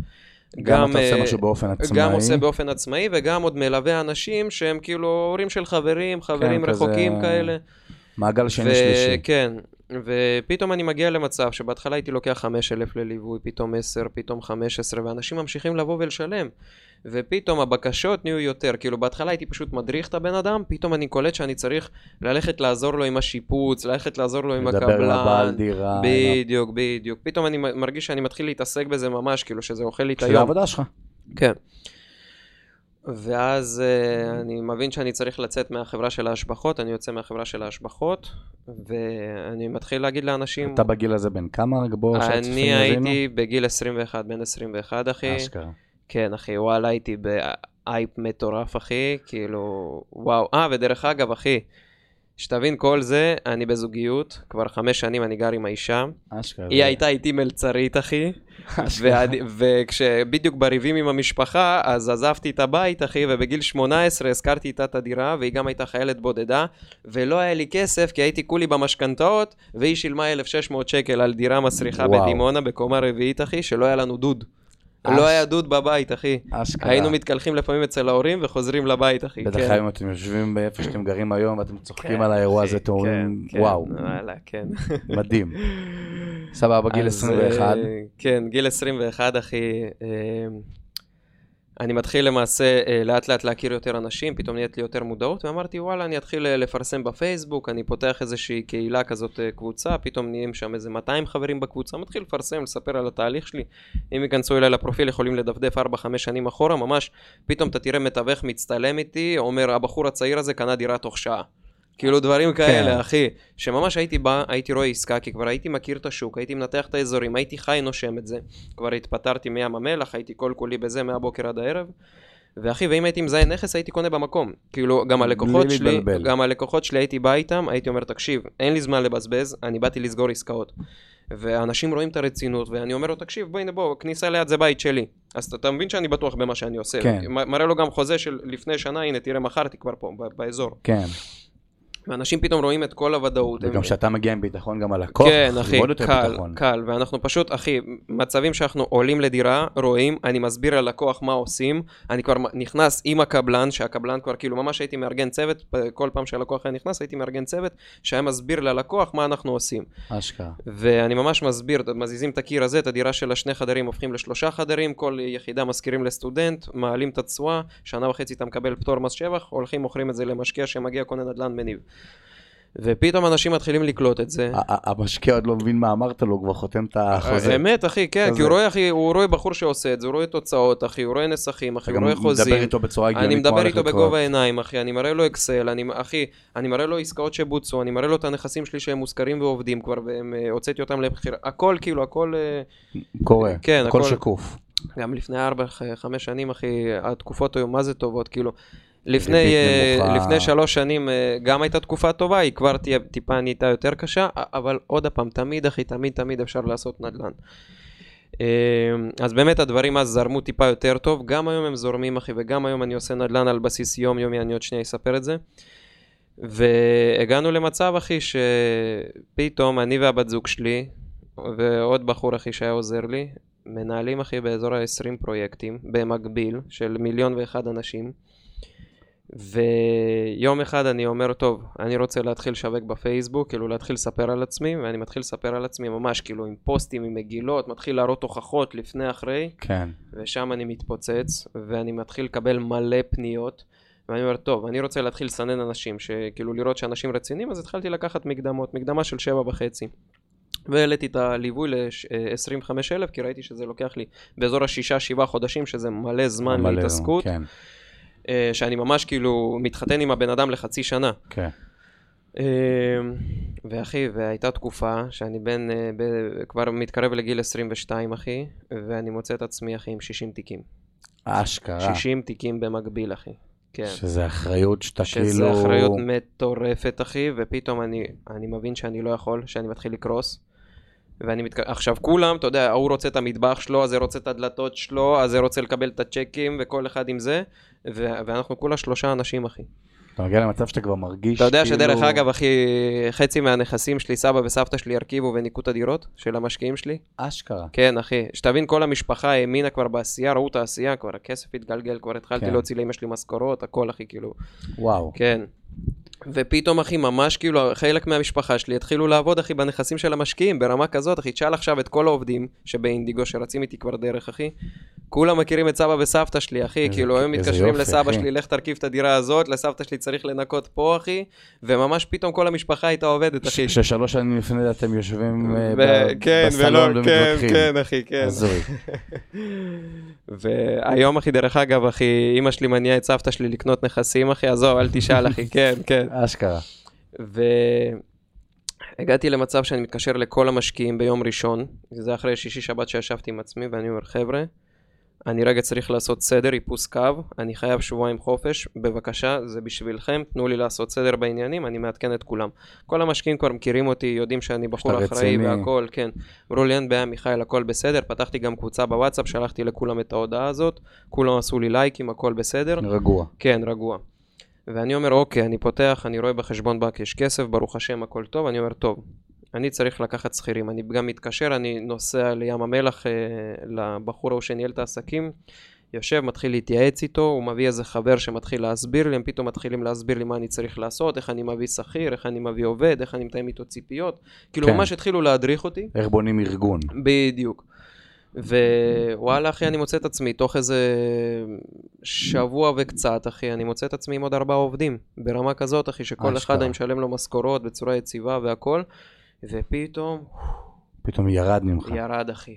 גם, גם אתה עושה משהו באופן עצמאי. גם עושה באופן עצמאי, וגם עוד מלווה אנשים שהם כאילו הורים של חברים, חברים כן, רחוקים כזה... כאלה. מעגל שני ו... שלישי. כן, ופתאום אני מגיע למצב שבהתחלה הייתי לוקח 5,000 לליווי, פתאום 10, פתאום 15, ואנשים ממשיכים לבוא ולשלם. ופתאום הבקשות נהיו יותר, כאילו בהתחלה הייתי פשוט מדריך את הבן אדם, פתאום אני קולט שאני צריך ללכת לעזור לו עם השיפוץ, ללכת לעזור לו עם הקבלן. לדבר לבעל דירה. בדיוק, בדיוק. פתאום אני מרגיש שאני מתחיל להתעסק בזה ממש, כאילו שזה אוכל לי את היום. של העבודה שלך. כן. ואז uh, אני מבין שאני צריך לצאת מהחברה של ההשבחות, אני יוצא מהחברה של ההשבחות, ואני מתחיל להגיד לאנשים... אתה בגיל הזה בן כמה? רק בוא אני הייתי בגיל 21, בן 21, אחי. אשכרה. כן, אחי, וואלה, הייתי באייפ מטורף, אחי, כאילו, וואו. אה, ודרך אגב, אחי, שתבין כל זה, אני בזוגיות, כבר חמש שנים אני גר עם האישה. אשכרה. היא הייתה איתי מלצרית, אחי. וכשבדיוק בריבים עם המשפחה, אז עזבתי את הבית, אחי, ובגיל 18 הזכרתי איתה את הדירה, והיא גם הייתה חיילת בודדה, ולא היה לי כסף, כי הייתי כולי במשכנתאות, והיא שילמה 1,600 שקל על דירה מסריחה בדימונה, בקומה רביעית, אחי, שלא היה לנו דוד. לא היה דוד בבית, אחי. אשכרה. היינו מתקלחים לפעמים אצל ההורים וחוזרים לבית, אחי. בטח כן. היום אתם יושבים באיפה שאתם גרים היום ואתם צוחקים כן, על האירוע הזה, אתם אומרים, כן, וואו. וואלה, כן. מדהים. סבבה, גיל 21. אה, כן, גיל 21, אחי. אני מתחיל למעשה אה, לאט לאט להכיר יותר אנשים, פתאום נהיית לי יותר מודעות, ואמרתי וואלה אני אתחיל אה, לפרסם בפייסבוק, אני פותח איזושהי קהילה כזאת אה, קבוצה, פתאום נהיים שם איזה 200 חברים בקבוצה, מתחיל לפרסם, לספר על התהליך שלי, אם ייכנסו אליי לפרופיל יכולים לדפדף 4-5 שנים אחורה, ממש פתאום אתה תראה מתווך מצטלם איתי, אומר הבחור הצעיר הזה קנה דירה תוך שעה. כאילו דברים כאלה, כן. אחי, שממש הייתי בא, הייתי רואה עסקה, כי כבר הייתי מכיר את השוק, הייתי מנתח את האזורים, הייתי חי נושם את זה. כבר התפטרתי מים המלח, הייתי כל כולי בזה מהבוקר עד הערב. ואחי, ואם הייתי מזיין נכס, הייתי קונה במקום. כאילו, גם הלקוחות שלי, להתבלבל. גם הלקוחות שלי, הייתי בא איתם, הייתי אומר, תקשיב, אין לי זמן לבזבז, אני באתי לסגור עסקאות. ואנשים רואים את הרצינות, ואני אומר לו, תקשיב, בוא הנה בוא, כניסה ליד זה בית שלי. אז אתה מבין שאני בטוח במה שאני עושה. כן. מראה לו גם חוזה של לפני שנה, הנה, תראה, מכרתי כבר פה, באזור. כן. ואנשים פתאום רואים את כל הוודאות. וגם כשאתה מגיע עם ביטחון גם על הלקוח, כן, אחי, קל, ביטחון. קל, ואנחנו פשוט, אחי, מצבים שאנחנו עולים לדירה, רואים, אני מסביר ללקוח מה עושים, אני כבר נכנס עם הקבלן, שהקבלן כבר, כאילו, ממש הייתי מארגן צוות, כל פעם שהלקוח היה נכנס, הייתי מארגן צוות, שהיה מסביר ללקוח מה אנחנו עושים. אשכרה. ואני ממש מסביר, מזיזים את הקיר הזה, את הדירה של השני חדרים הופכים לשלושה חדרים, כל יחידה מזכירים לסטודנט, מעלים את התשואה, שנה וחצי אתה מקבל פטור מס שבח, הולכים מוכרים את זה למשקיע שמגיע קונה נדל"ן מניב. ופתאום אנשים מתחילים לקלוט את זה. המשקיע עוד לא מבין מה אמרת לו, הוא כבר חותם את החוזה. אמת, אחי, כן, כי הוא רואה, אחי, הוא רואה בחור שעושה את זה, הוא רואה תוצאות, אחי, הוא רואה נסחים, אחי, הוא רואה חוזים. אני מדבר איתו בצורה הגיונית. אני מדבר איתו בגובה העיניים, אחי, אני מראה לו אקסל, אחי, אני מראה לו עסקאות שבוצעו, אני מראה לו את הנכסים שלי שהם מוזכרים ועובדים כבר, והוצאתי אותם לבחירה, הכל, כאילו, הכל... אה, קורה, כן, הכל שקוף. גם לפני 4-5 שנים, אחי, התקופות היו מה זה טובות, כאילו, לפני, uh, לפני שלוש שנים uh, גם הייתה תקופה טובה, היא כבר תהיה טיפה נהייתה יותר קשה, אבל עוד פעם, תמיד אחי, תמיד תמיד אפשר לעשות נדל"ן. Uh, אז באמת הדברים אז זרמו טיפה יותר טוב, גם היום הם זורמים אחי, וגם היום אני עושה נדל"ן על בסיס יומיומי, אני עוד שנייה אספר את זה. והגענו למצב אחי שפתאום אני והבת זוג שלי, ועוד בחור אחי שהיה עוזר לי, מנהלים, אחי, באזור ה-20 פרויקטים, במקביל, של מיליון ואחד אנשים. ויום אחד אני אומר, טוב, אני רוצה להתחיל לשווק בפייסבוק, כאילו להתחיל לספר על עצמי, ואני מתחיל לספר על עצמי ממש, כאילו עם פוסטים, עם מגילות, מתחיל להראות הוכחות לפני אחרי, כן. ושם אני מתפוצץ, ואני מתחיל לקבל מלא פניות, ואני אומר, טוב, אני רוצה להתחיל לסנן אנשים, שכאילו לראות שאנשים רציניים, אז התחלתי לקחת מקדמות, מקדמה של שבע וחצי. והעליתי את הליווי ל-25,000, כי ראיתי שזה לוקח לי באזור השישה, שבעה חודשים, שזה מלא זמן מלא, להתעסקות. כן, אה, שאני ממש כאילו מתחתן עם הבן אדם לחצי שנה. כן. אה, ואחי, והייתה תקופה שאני בן, אה, ב- כבר מתקרב לגיל 22 אחי, ואני מוצא את עצמי אחי עם 60 תיקים. אשכרה. 60 תיקים במקביל אחי. כן. שזה אחריות שאתה כאילו... שזה אחריות מטורפת אחי, ופתאום אני, אני מבין שאני לא יכול, שאני מתחיל לקרוס. ואני מתק... עכשיו כולם, אתה יודע, ההוא רוצה את המטבח שלו, אז זה רוצה את הדלתות שלו, אז זה רוצה לקבל את הצ'קים, וכל אחד עם זה, ו... ואנחנו כולה שלושה אנשים, אחי. אתה מגיע למצב שאתה כבר מרגיש אתה יודע כאילו... שדרך אגב, אחי, חצי מהנכסים שלי, סבא וסבתא שלי הרכיבו וניקו את הדירות של המשקיעים שלי. אשכרה. כן, אחי, שתבין, כל המשפחה האמינה כבר בעשייה, ראו את העשייה, כבר הכסף התגלגל, כבר התחלתי כן. להוציא לאמא שלי משכורות, הכל, אחי, כאילו, וואו. כן. ופתאום, אחי, ממש כאילו, חלק מהמשפחה שלי התחילו לעבוד, אחי, בנכסים של המשקיעים, ברמה כזאת, אחי, תשאל עכשיו את כל העובדים שבאינדיגו, שרצים איתי כבר דרך, אחי. כולם מכירים את סבא וסבתא שלי, אחי, איזה- כאילו, הם מתקשרים יופי, לסבא אחי. שלי, לך תרכיב את הדירה הזאת, לסבתא שלי צריך לנקות פה, אחי, וממש פתאום כל המשפחה הייתה עובדת, אחי. ששלוש שנים לפני זה אתם יושבים אה, ו- ב- כן, בסלון ולא, כן. כן, אחי, כן. הזוי. והיום, אחי, דרך אגב, אחי, אימא שלי מניעה את סבתא שלי לקנות נכסים, אחי, עזוב, אל תשאל, אחי, כן, כן. אשכרה. והגעתי למצב שאני מתקשר לכל המשקיעים ביום ראשון, זה אחרי שישי שבת שישבתי עם עצמי, ואני אומר, חבר'ה, אני רגע צריך לעשות סדר, איפוס קו, אני חייב שבועיים חופש, בבקשה, זה בשבילכם, תנו לי לעשות סדר בעניינים, אני מעדכן את כולם. כל המשקיעים כבר מכירים אותי, יודעים שאני בחור אחראי רציני. והכל, כן. אמרו לי, אין בעיה, מיכאל, הכל בסדר, פתחתי גם קבוצה בוואטסאפ, שלחתי לכולם את ההודעה הזאת, כולם עשו לי לייקים, הכל בסדר. רגוע. כן, רגוע. ואני אומר, אוקיי, אני פותח, אני רואה בחשבון בנק יש כסף, ברוך השם, הכל טוב, אני אומר, טוב, אני צריך לקחת שכירים. אני גם מתקשר, אני נוסע לים המלח אה, לבחור ההוא שניהל את העסקים, יושב, מתחיל להתייעץ איתו, הוא מביא איזה חבר שמתחיל להסביר לי, הם פתאום מתחילים להסביר לי מה אני צריך לעשות, איך אני מביא שכיר, איך אני מביא עובד, איך אני מתאם איתו ציפיות. כאילו, כן. ממש התחילו להדריך אותי. איך בונים ארגון. בדיוק. ווואלה אחי אני מוצא את עצמי תוך איזה שבוע וקצת אחי אני מוצא את עצמי עם עוד ארבעה עובדים ברמה כזאת אחי שכל אשכרה. אחד אני משלם לו משכורות בצורה יציבה והכל ופתאום פתאום ירד ממך. ירד אחי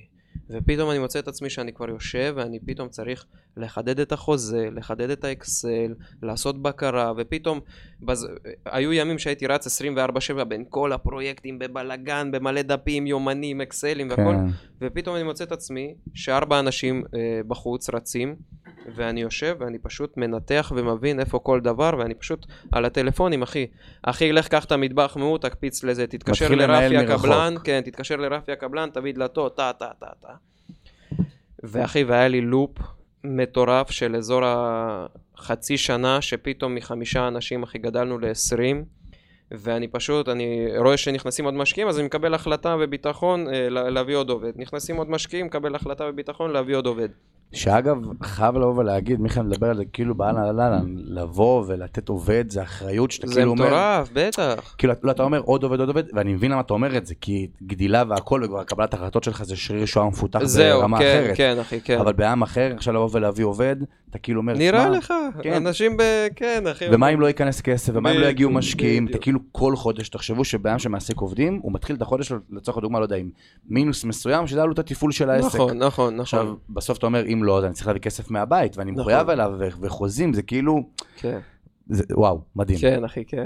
ופתאום אני מוצא את עצמי שאני כבר יושב ואני פתאום צריך לחדד את החוזה, לחדד את האקסל, לעשות בקרה ופתאום בז... היו ימים שהייתי רץ 24/7 בין כל הפרויקטים בבלגן, במלא דפים, יומנים, אקסלים והכל כן. ופתאום אני מוצא את עצמי שארבע אנשים אה, בחוץ רצים ואני יושב ואני פשוט מנתח ומבין איפה כל דבר ואני פשוט על הטלפונים אחי אחי לך קח את המטבח מהוא תקפיץ לזה תתקשר לרפי. הקבלן כן תתקשר לרפי הקבלן תביא דלתו טה טה טה טה ואחי והיה לי לופ מטורף של אזור החצי שנה שפתאום מחמישה אנשים אחי גדלנו לעשרים ואני פשוט, אני רואה שנכנסים עוד משקיעים, אז אני מקבל החלטה וביטחון אה, לה- להביא עוד עובד. נכנסים עוד משקיעים, מקבל החלטה וביטחון להביא עוד עובד. שאגב, חייב לבוא ולהגיד, מיכאל מדבר על זה כאילו באהלן אהלן, לבוא ולתת עובד, זה אחריות שאתה זה כאילו אומר, מטורף, בטח. כאילו, לא, אתה אומר עוד עובד, עוד עובד, ואני מבין למה אתה אומר את זה, כי גדילה והכל, וכבר קבלת החלטות שלך זה שריר שואה מפותח זהו, ברמה כן, אחרת. כן, אחי, כן. אבל בעם אחר, עכשיו לבוא ולהביא עובד, אתה כאילו אומר, נראה "שמע, לך, כן. אנשים ב... כן, אחי. ומה אם לא ייכנס כסף, ומה אם לא יגיעו משקיעים, אתה. כאילו כל חודש, תחשבו שבעם שמעסיק עובדים, הוא מתחיל את החודש לצורך הדוגמה, לא יודע, עם מינוס מסוים, שזה עלות התפעול של העסק. נכון, נכון, עכשיו, נכון. בסוף אתה אומר, אם לא, אז אני צריך להביא כסף מהבית, ואני נכון. מחויב אליו, וחוזים, זה כאילו, כן. זה- וואו, מדהים. כן, אחי, כן.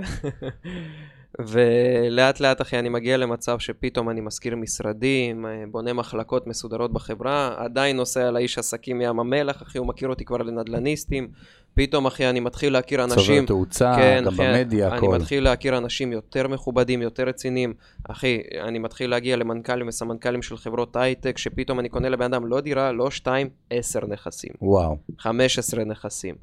ולאט לאט, אחי, אני מגיע למצב שפתאום אני מזכיר משרדים, אה, בונה מחלקות מסודרות בחברה, עדיין נוסע לאיש עסקים ים המלח, אחי, הוא מכיר אותי כבר לנדל"ניסטים. פתאום, אחי, אני מתחיל להכיר אנשים... צובר תאוצה, כן, גם אחי, במדיה, אני הכל. מתחיל להכיר אנשים יותר מכובדים, יותר רציניים. אחי, אני מתחיל להגיע למנכ"לים וסמנכ"לים של חברות הייטק, שפתאום אני קונה לבן אדם לא דירה, לא שתיים, עשר נכסים. וואו, 15 נכסים.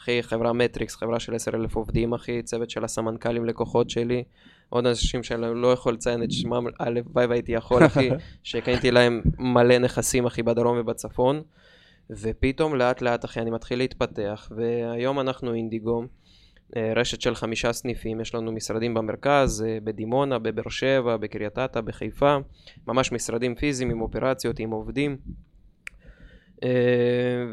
אחי, חברה מטריקס, חברה של 10,000 עובדים, אחי, צוות של הסמנכ"לים לקוחות שלי. עוד אנשים שאני לא יכול לציין את שמם, הלוואי והייתי יכול, אחי, שקניתי להם מלא נכסים, אחי, בדרום ובצפון. ופתאום לאט לאט, אחי, אני מתחיל להתפתח, והיום אנחנו אינדיגו. אה, רשת של חמישה סניפים, יש לנו משרדים במרכז, אה, בדימונה, בבאר שבע, בקריית אתא, בחיפה, ממש משרדים פיזיים עם אופרציות, עם עובדים. אה,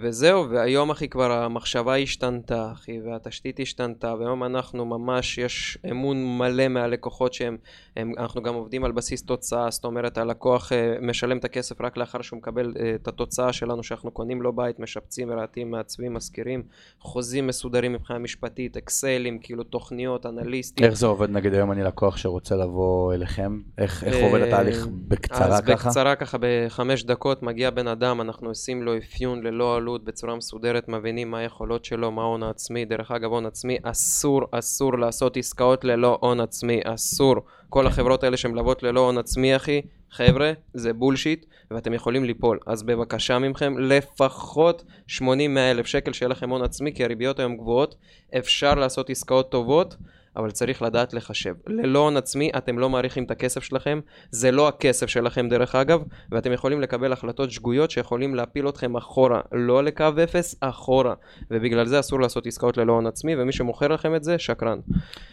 וזהו, והיום אחי כבר המחשבה השתנתה אחי, והתשתית השתנתה, והיום אנחנו ממש, יש אמון מלא מהלקוחות שהם, הם, אנחנו גם עובדים על בסיס תוצאה, זאת אומרת הלקוח אה, משלם את הכסף רק לאחר שהוא מקבל אה, את התוצאה שלנו שאנחנו קונים לו בית, משפצים ורהטים, מעצבים, משכירים, חוזים מסודרים מבחינה משפטית, אקסלים, כאילו תוכניות, אנליסטים. איך זה עובד נגיד היום אני לקוח שרוצה לבוא אליכם? איך, איך עובד התהליך בקצרה אז ככה? אז בקצרה ככה בחמש דקות מגיע בן אדם, אנחנו עושים לו אפיון ללא עלות בצורה מסודרת, מבינים מה היכולות שלו, מה ההון העצמי. דרך אגב, הון עצמי, אסור, אסור לעשות עסקאות ללא הון עצמי, אסור. כל החברות האלה שמלוות ללא הון עצמי, אחי, חבר'ה, זה בולשיט, ואתם יכולים ליפול. אז בבקשה מכם, לפחות 80-100 אלף שקל שיהיה לכם הון עצמי, כי הריביות היום גבוהות, אפשר לעשות עסקאות טובות. אבל צריך לדעת לחשב. ללא הון עצמי אתם לא מעריכים את הכסף שלכם, זה לא הכסף שלכם דרך אגב, ואתם יכולים לקבל החלטות שגויות שיכולים להפיל אתכם אחורה, לא לקו אפס, אחורה. ובגלל זה אסור לעשות עסקאות ללא הון עצמי, ומי שמוכר לכם את זה, שקרן.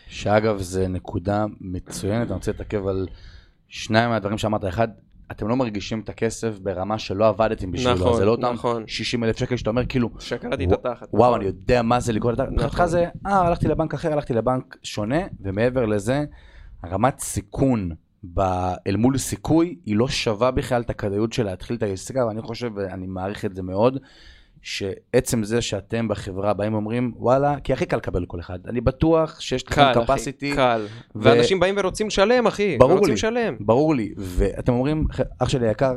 שאגב, זה נקודה מצוינת, אני רוצה להתעכב על שניים מהדברים שאמרת. אחד, אתם לא מרגישים את הכסף ברמה שלא עבדתם בשבילו, נכון, זה לא אותם נכון. 60 אלף שקל שאתה אומר כאילו, שקרתי את התחת. וואו, אני יודע מה זה לקרוא את התחת. נכון. מבחינתך זה, אה, הלכתי לבנק אחר, הלכתי לבנק שונה, ומעבר לזה, הרמת סיכון ב- אל מול סיכוי, היא לא שווה בכלל את הכדאיות של להתחיל את העסקה, ואני חושב, ואני מעריך את זה מאוד, שעצם זה שאתם בחברה באים ואומרים, וואלה, כי הכי קל לקבל כל אחד. אני בטוח שיש לכם קל, אחי, capacity, קל. ו- ואנשים באים ורוצים לשלם, אחי. ברור ורוצים לי. לשלם. ברור לי, ואתם אומרים, "ח- אח שלי היקר,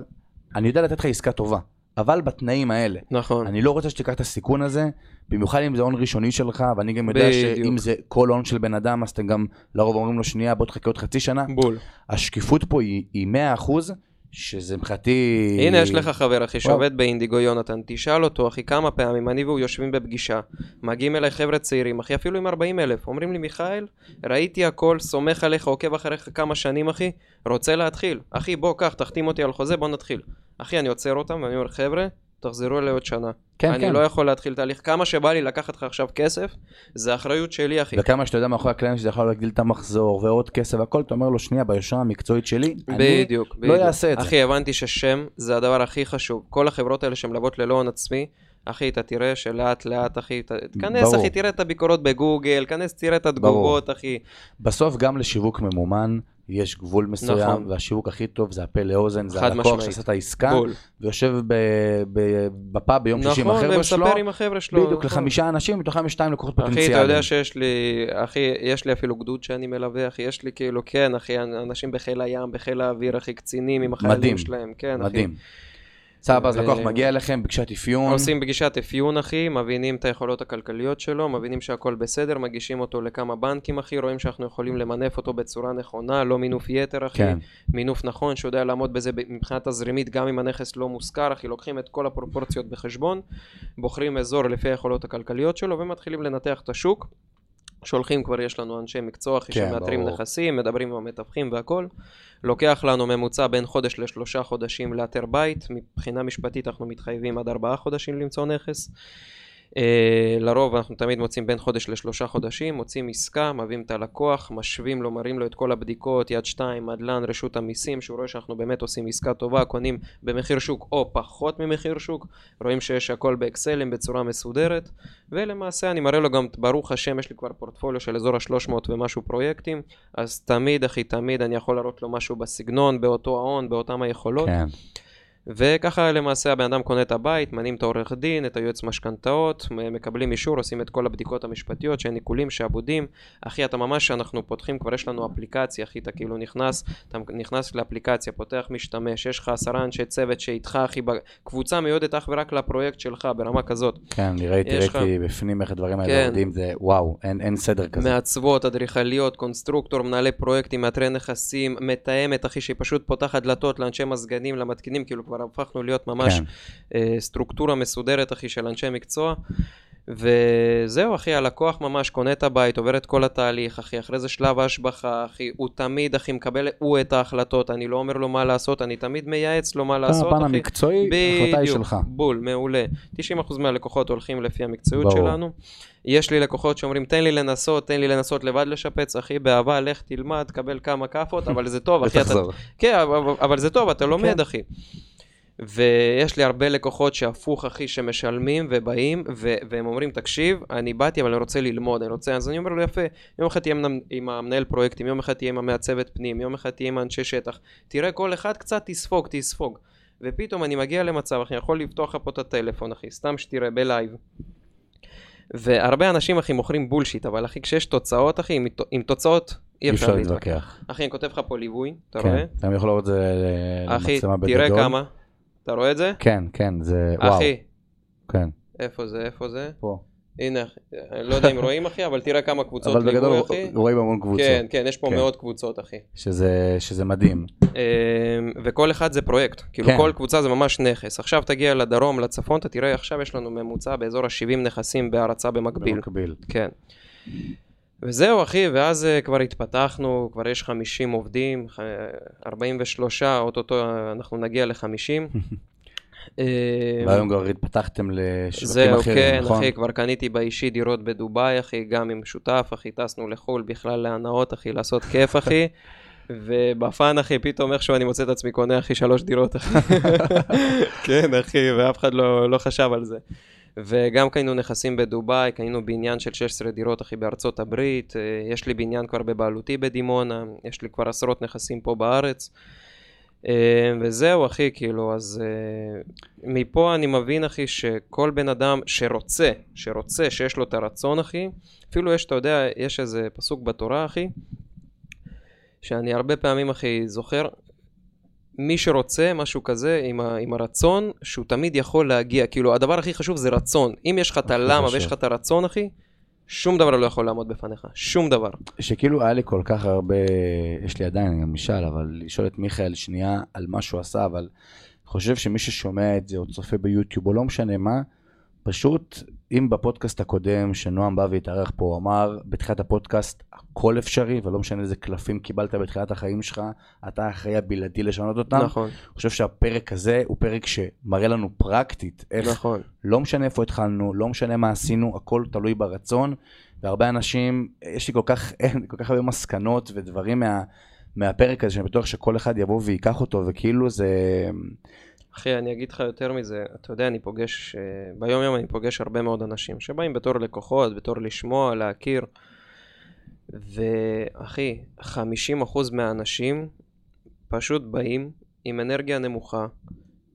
אני יודע לתת לך עסקה טובה, אבל בתנאים האלה. נכון. אני לא רוצה שתיקח את הסיכון הזה, במיוחד אם זה הון ראשוני שלך, ואני גם יודע בדיוק. שאם זה כל הון של בן אדם, אז אתם גם לרוב אומרים לו, שנייה, בוא תחכה עוד חצי שנה. בול. השקיפות פה היא, היא 100%, שזה מבחינתי... הנה יש לך חבר אחי שעובד באינדיגו יונתן, תשאל אותו אחי כמה פעמים אני והוא יושבים בפגישה, מגיעים אליי חבר'ה צעירים אחי אפילו עם 40 אלף, אומרים לי מיכאל, ראיתי הכל, סומך עליך, עוקב אחריך כמה שנים אחי, רוצה להתחיל, אחי בוא קח תחתים אותי על חוזה בוא נתחיל, אחי אני עוצר אותם ואני אומר חבר'ה תחזרו אליי עוד שנה, כן, אני כן. לא יכול להתחיל תהליך, כמה שבא לי לקחת לך עכשיו כסף, זה אחריות שלי אחי, וכמה שאתה יודע מאחורי הקלעים שזה יכול להגדיל את המחזור ועוד כסף והכל, אתה אומר לו, שנייה, ביושרה המקצועית שלי, אני בדיוק, לא בדיוק. אעשה את זה. אחי, הבנתי ששם זה הדבר הכי חשוב. כל החברות האלה שמלוות ללא הון עצמי, אחי, אתה תראה שלאט לאט, אחי, תיכנס, ברור. אחי, תראה את הביקורות בגוגל, כנס, תראה את התגובות, אחי. בסוף גם לשיווק ממומן יש גבול מסוים, נכון. והשיווק הכי טוב זה הפה לאוזן, זה הלקוח. שעשה את העסקה, בול. ויושב ב- ב- בפאב ביום שישי עם נכון, החבר'ה שלו, ומספר עם החבר'ה שלו. בדיוק נכון. לחמישה אנשים, מתוכם יש שתיים לקוחות אחי, פוטנציאליים. אתה יודע שיש לי, אחי, יש לי אפילו גדוד שאני מלווה, אחי, יש לי כאילו, כן, אחי, אנשים בחיל הים, בחיל האוויר, אחי, קצינים עם מדהים. החיילים שלהם, כן, אחי. סבבה, אז לקוח מגיע אליכם, פגישת אפיון, עושים פגישת אפיון אחי, מבינים את היכולות הכלכליות שלו, מבינים שהכל בסדר, מגישים אותו לכמה בנקים אחי, רואים שאנחנו יכולים למנף אותו בצורה נכונה, לא מינוף יתר אחי, כן. מינוף נכון שיודע לעמוד בזה מבחינה תזרימית גם אם הנכס לא מושכר אחי, לוקחים את כל הפרופורציות בחשבון, בוחרים אזור לפי היכולות הכלכליות שלו ומתחילים לנתח את השוק. שולחים כבר יש לנו אנשי מקצוע אחי כן, שמאתרים ברור. נכסים, מדברים עם המתווכים והכל. לוקח לנו ממוצע בין חודש לשלושה חודשים לאתר בית, מבחינה משפטית אנחנו מתחייבים עד ארבעה חודשים למצוא נכס. Uh, לרוב אנחנו תמיד מוצאים בין חודש לשלושה חודשים, מוצאים עסקה, מביאים את הלקוח, משווים לו, מראים לו את כל הבדיקות, יד שתיים, מדלן, רשות המיסים, שהוא רואה שאנחנו באמת עושים עסקה טובה, קונים במחיר שוק או פחות ממחיר שוק, רואים שיש הכל באקסלים בצורה מסודרת, ולמעשה אני מראה לו גם, ברוך השם, יש לי כבר פורטפוליו של אזור ה-300 ומשהו פרויקטים, אז תמיד, אחי, תמיד אני יכול להראות לו משהו בסגנון, באותו ההון, באותם היכולות. כן. וככה למעשה הבן אדם קונה את הבית, מנים את העורך דין, את היועץ משכנתאות, מקבלים אישור, עושים את כל הבדיקות המשפטיות, שאין עיקולים, שעבודים. אחי, אתה ממש, אנחנו פותחים, כבר יש לנו אפליקציה, אחי, אתה כאילו נכנס, אתה נכנס לאפליקציה, פותח משתמש, יש לך עשרה אנשי צוות שאיתך, אחי, קבוצה מיועדת אך ורק לפרויקט שלך, ברמה כזאת. כן, אני ראיתי, יש לך- ראיתי בפנים איך הדברים האלה כן. עובדים, זה וואו, אין אין סדר כזה. מעצבות, אדריכליות, קונסטרוקטור, מנהלי פרויקטים, מאתרי נכסים, מתאמת, אחי, שהיא פשוט פותחת דלתות לאנשי מזגנים, למתקינים, כאילו כבר הפכנו להיות ממש כן. אה, סטרוקטורה מסודרת, אחי, של אנשי מקצוע. וזהו, אחי, הלקוח ממש קונה את הבית, עובר את כל התהליך, אחי, אחרי זה שלב ההשבחה, אחי, הוא תמיד, אחי, מקבל הוא את ההחלטות, אני לא אומר לו מה לעשות, אני תמיד מייעץ לו מה לעשות, אחי. הפן המקצועי, ההחלטה היא שלך. בול, מעולה. 90% מהלקוחות הולכים לפי המקצועיות ברור. שלנו. יש לי לקוחות שאומרים, תן לי לנסות, תן לי לנסות לבד לשפץ, אחי, באהבה, לך תלמד, קבל כמה כאפות, אבל זה טוב, אחי, אתה... כן, אבל, אבל זה טוב, אתה לומד, כן. אחי. ויש לי הרבה לקוחות שהפוך אחי שמשלמים ובאים ו- והם אומרים תקשיב אני באתי אבל אני רוצה ללמוד אני רוצה אז אני אומר לו יפה יום אחד תהיה עם המנהל פרויקטים יום אחד תהיה עם המעצבת פנים יום אחד תהיה עם האנשי שטח תראה כל אחד קצת תספוג תספוג ופתאום אני מגיע למצב אחי יכול לפתוח לך פה את הטלפון אחי סתם שתראה ב live. והרבה אנשים אחי מוכרים bullshit אבל אחי כשיש תוצאות אחי עם, עם תוצאות אי אפשר להתווכח. אחי אני כותב לך פה ליווי אתה כן, רואה? אתה יכול לראות את זה למצלמה בגדול. אחי תראה כמה אתה רואה את זה? כן, כן, זה וואו. אחי. כן. איפה זה? איפה זה? פה. הנה, אני לא יודע אם רואים אחי, אבל תראה כמה קבוצות ליווי אחי. אבל בגדול רואים המון קבוצות. כן, כן, יש פה כן. מאות קבוצות אחי. שזה, שזה מדהים. אמ, וכל אחד זה פרויקט, כאילו כן. כל קבוצה זה ממש נכס. עכשיו תגיע לדרום, לצפון, אתה תראה, עכשיו יש לנו ממוצע באזור ה-70 נכסים בהרצה במקביל. במקביל. כן. וזהו אחי, ואז uh, כבר התפתחנו, כבר יש 50 עובדים, 43, אוטוטו אנחנו נגיע ל-50. אה, והיום כבר התפתחתם לשווקים אחרים, כן, נכון? זהו, כן, אחי, כבר קניתי באישי דירות בדובאי, אחי, גם עם שותף, אחי, טסנו לחו"ל בכלל להנאות, אחי, לעשות כיף, אחי. ובפאן, אחי, פתאום איכשהו אני מוצא את עצמי קונה, אחי, שלוש דירות, אחי. כן, אחי, ואף אחד לא, לא חשב על זה. וגם קנינו נכסים בדובאי, קנינו בניין של 16 דירות, אחי, בארצות הברית. אה, יש לי בניין כבר בבעלותי בדימונה, יש לי כבר עשרות נכסים פה בארץ. אה, וזהו אחי, כאילו, אז אה, מפה אני מבין אחי שכל בן אדם שרוצה, שרוצה, שיש לו את הרצון אחי, אפילו יש, אתה יודע, יש איזה פסוק בתורה אחי, שאני הרבה פעמים אחי זוכר, מי שרוצה משהו כזה עם, ה, עם הרצון, שהוא תמיד יכול להגיע, כאילו הדבר הכי חשוב זה רצון, אם יש לך את הלמה ויש לך את הרצון אחי, שום דבר לא יכול לעמוד בפניך, שום דבר. שכאילו היה לי כל כך הרבה, יש לי עדיין גם משאל, אבל לשאול את מיכאל שנייה על מה שהוא עשה, אבל חושב שמי ששומע את זה או צופה ביוטיוב או לא משנה מה, פשוט, אם בפודקאסט הקודם שנועם בא והתארח פה, הוא אמר בתחילת הפודקאסט, הכל אפשרי, ולא משנה איזה קלפים קיבלת בתחילת החיים שלך, אתה אחראי הבלעדי לשנות אותם. נכון. אני חושב שהפרק הזה הוא פרק שמראה לנו פרקטית, איך, נכון. לא משנה איפה התחלנו, לא משנה מה עשינו, הכל תלוי ברצון, והרבה אנשים, יש לי כל כך, כל כך הרבה מסקנות ודברים מה, מהפרק הזה, שאני בטוח שכל אחד יבוא וייקח אותו, וכאילו זה... אחי, אני אגיד לך יותר מזה, אתה יודע, אני פוגש, אה, ביום יום אני פוגש הרבה מאוד אנשים שבאים בתור לקוחות, בתור לשמוע, להכיר. ואחי, 50% מהאנשים פשוט באים עם אנרגיה נמוכה,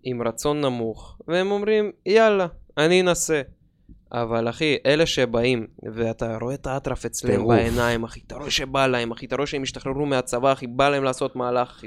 עם רצון נמוך, והם אומרים, יאללה, אני אנסה. אבל אחי, אלה שבאים, ואתה רואה את האטרף אצלם בעיניים, אחי, אתה רואה שבא להם, אחי, אתה רואה שהם השתחררו מהצבא, אחי, בא להם לעשות מהלך, אחי.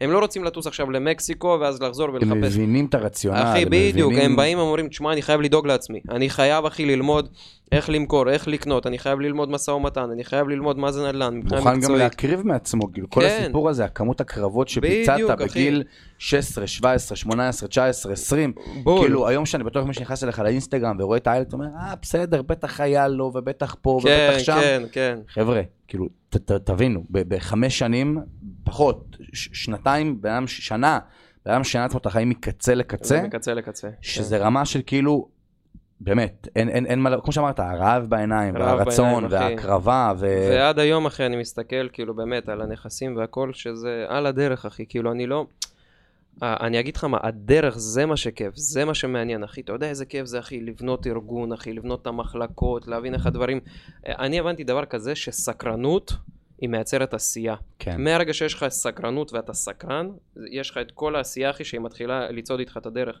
הם לא רוצים לטוס עכשיו למקסיקו, ואז לחזור ולחפש. הם מבינים את הרציונל, אחי, בדיוק, מבינים... הם באים ואומרים, תשמע, אני חייב לדאוג לעצמי. אני חייב, אחי, ללמוד איך למכור, איך לקנות, אני חייב ללמוד משא ומתן, אני חייב ללמוד מה זה נדל"ן, מבחינה מקצועית. מוכן גם להקריב מעצמו, כאילו, כל כן. הסיפור הזה, הכמות הקרבות שביצעת בגיל 16, 17, 18, 19, 20, בול. כאילו, היום שאני בטוח מי שנכנס אליך לאינסטגרם ורואה את האיילת, אומר, אה, בסדר, בטח היה לו, ובטח פה, כן, ובטח שם. כן, כן, חבר'ה, כאילו, ת, ת, תבינו, בחמש שנים, פחות, שנתיים, בן שנה, בן אדם עצמו את החיים מקצה לקצה. מקצה לקצה. שזה כן. רמה של כאילו, באמת, אין, אין, אין מה, כמו שאמרת, הרעב בעיניים, והרצון, וההקרבה, ו... ועד היום, אחי, אני מסתכל, כאילו, באמת, על הנכסים והכל, שזה על הדרך, אחי, כאילו, אני לא... אני אגיד לך מה, הדרך זה מה שכיף, זה מה שמעניין, אחי. אתה יודע איזה כיף זה, אחי, לבנות ארגון, אחי, לבנות את המחלקות, להבין איך הדברים... אני הבנתי דבר כזה שסקרנות היא מייצרת עשייה. כן. מהרגע שיש לך סקרנות ואתה סקרן, יש לך את כל העשייה, אחי, שהיא מתחילה לצעוד איתך את הדרך.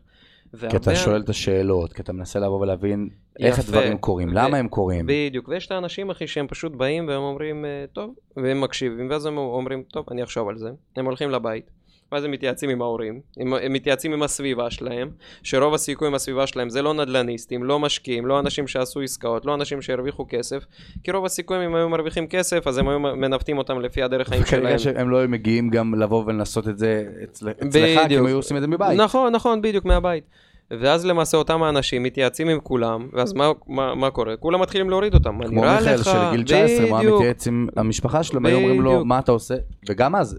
כי אתה שואל את השאלות, כי אתה מנסה לבוא ולהבין איך הדברים קורים, למה הם קורים. בדיוק, ויש את האנשים, אחי, שהם פשוט באים והם אומרים, אה, טוב, והם מקשיבים, ואז הם אומרים, טוב, אני אחשוב על זה. הם הולכים לבית. ואז הם מתייעצים עם ההורים, הם, הם מתייעצים עם הסביבה שלהם, שרוב הסיכוי עם הסביבה שלהם זה לא נדל"ניסטים, לא משקיעים, לא אנשים שעשו עסקאות, לא אנשים שהרוויחו כסף, כי רוב הסיכויים אם היו מרוויחים כסף, אז הם היו מנווטים אותם לפי הדרך חיים שלהם. שהם לא היו מגיעים גם לבוא ולנסות את זה אצל, אצלך, כי הם היו עושים את זה מבית. נכון, נכון, בדיוק, מהבית. ואז למעשה אותם האנשים מתייעצים עם כולם, ואז מה, מה, מה קורה? כולם מתחילים להוריד אותם, מה כמו נראה מיכאל לך? של גיל 19, הוא היה. מתייעץ עם המשפחה שלו, והיו אומרים לו. מה אתה עושה? וגם אז,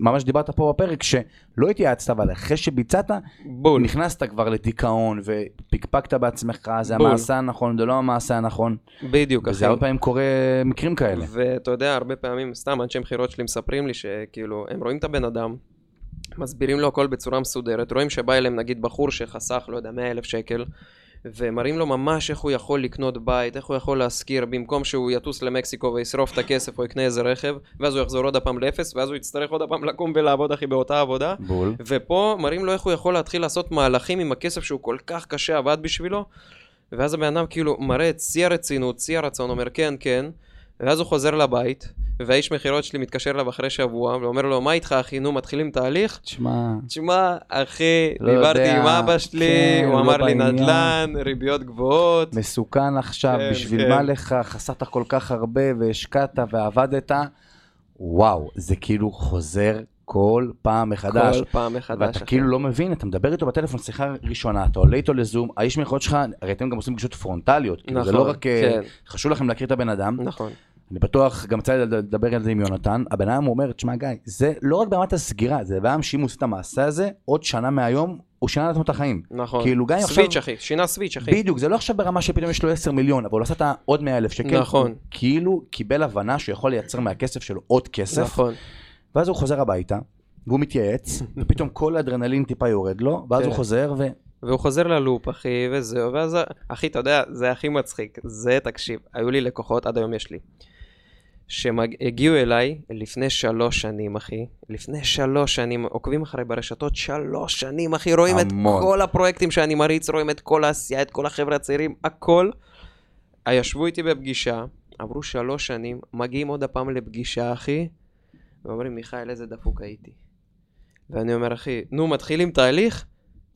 ממש דיברת פה בפרק, שלא התייעצת, אבל אחרי שביצעת, בול. נכנסת כבר לדיכאון, ופקפקת בעצמך, זה בול. המעשה הנכון, זה לא המעשה הנכון. בדיוק, וזה אחי. הרבה פעמים קורה מקרים כאלה. ואתה יודע, הרבה פעמים, סתם אנשי מכירות שלי מספרים לי שכאילו, הם רואים את הבן אדם, מסבירים לו הכל בצורה מסודרת, רואים שבא אליהם נגיד בחור שחסך, לא יודע, 100 אלף שקל, ומראים לו ממש איך הוא יכול לקנות בית, איך הוא יכול להשכיר, במקום שהוא יטוס למקסיקו וישרוף את הכסף או יקנה איזה רכב, ואז הוא יחזור עוד הפעם לאפס, ואז הוא יצטרך עוד הפעם לקום ולעבוד, אחי, באותה עבודה. בול. ופה מראים לו איך הוא יכול להתחיל לעשות מהלכים עם הכסף שהוא כל כך קשה עבד בשבילו, ואז הבן אדם כאילו מראה את שיא הרצינות, שיא הרצון, אומר כן, כן, ואז הוא חוזר לבית, והאיש מכירות שלי מתקשר אליו אחרי שבוע, ואומר לו, מה איתך אחי, נו, מתחילים תהליך? תשמע, תשמע, אחי, לא דיברתי יודע, עם אבא שלי, כן, הוא לא אמר לי בעניין. נדל"ן, ריביות גבוהות. מסוכן עכשיו, כן, בשביל כן. מה לך, חסכת כל כך הרבה והשקעת ועבדת, וואו, זה כאילו חוזר כל פעם מחדש. כל פעם מחדש. ואתה אחי. כאילו לא מבין, אתה מדבר איתו בטלפון, שיחה ראשונה, אתה עולה איתו לזום, האיש מכירות שלך, הרי אתם גם עושים פגישות פרונטליות, כאילו זה לא נכון, רק, אה, כן. חשוב לכם להכיר את הבן אדם, נכון. אני בטוח, גם לי לדבר על זה עם יונתן, הבן אדם אומר, תשמע גיא, זה לא רק ברמת הסגירה, זה בן אדם שאם הוא עושה את המעשה הזה, עוד שנה מהיום, הוא שינה לעצמו את החיים. נכון. כאילו, גם אם עכשיו- סוויץ', אחי, שינה סוויץ', אחי. בדיוק, זה לא עכשיו ברמה שפתאום יש לו 10 מיליון, אבל הוא עשה את העוד 100 אלף שקל, נכון. הוא כאילו קיבל הבנה שהוא יכול לייצר מהכסף שלו עוד כסף, נכון. ואז הוא חוזר הביתה, והוא מתייעץ, ופתאום כל האדרנלין טיפה יורד לו, ואז כן. הוא חוזר ו... והוא חוזר ללופ, אחי, וזהו, ואז, אחי, אתה יודע, זה הכי מצחיק. זה, תקשיב, היו לי לקוחות, עד היום יש לי, שהגיעו אליי לפני שלוש שנים, אחי. לפני שלוש שנים, עוקבים אחריי ברשתות שלוש שנים, אחי, רואים המון. את כל הפרויקטים שאני מריץ, רואים את כל העשייה, את כל החבר'ה הצעירים, הכל. ישבו איתי בפגישה, עברו שלוש שנים, מגיעים עוד הפעם לפגישה, אחי, ואומרים, מיכאל, איזה דפוק הייתי. ואני אומר, אחי, נו, מתחילים תהליך?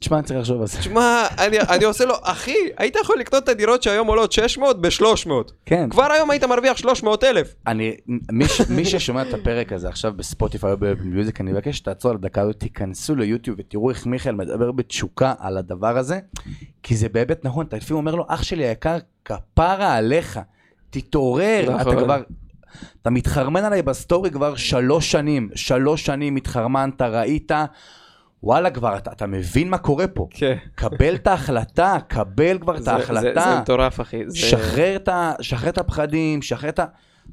תשמע, אני צריך לחשוב על זה. תשמע, אני, אני עושה לו, אחי, היית יכול לקנות את הדירות שהיום עולות 600 ב-300. כן, כבר היום היית מרוויח 300 אלף. אני, מי, ש- מי ששומע את הפרק הזה עכשיו בספוטיפיי או במיוזיק, אני מבקש שתעצור על הדקה הזאת, תיכנסו ליוטיוב ותראו איך מיכאל מדבר בתשוקה על הדבר הזה, כי זה באמת נכון, אתה לפעמים אומר לו, אח שלי היקר, כפרה עליך, תתעורר, נכון. אתה כבר, אתה מתחרמן עליי בסטורי כבר שלוש שנים, שלוש שנים התחרמנת, ראית, וואלה כבר, אתה, אתה מבין מה קורה פה. כן. קבל את ההחלטה, קבל כבר את זה, זה, ההחלטה. זה מטורף, אחי. זה... שחרר את ה- שחרר את הפחדים, שחרר את ה...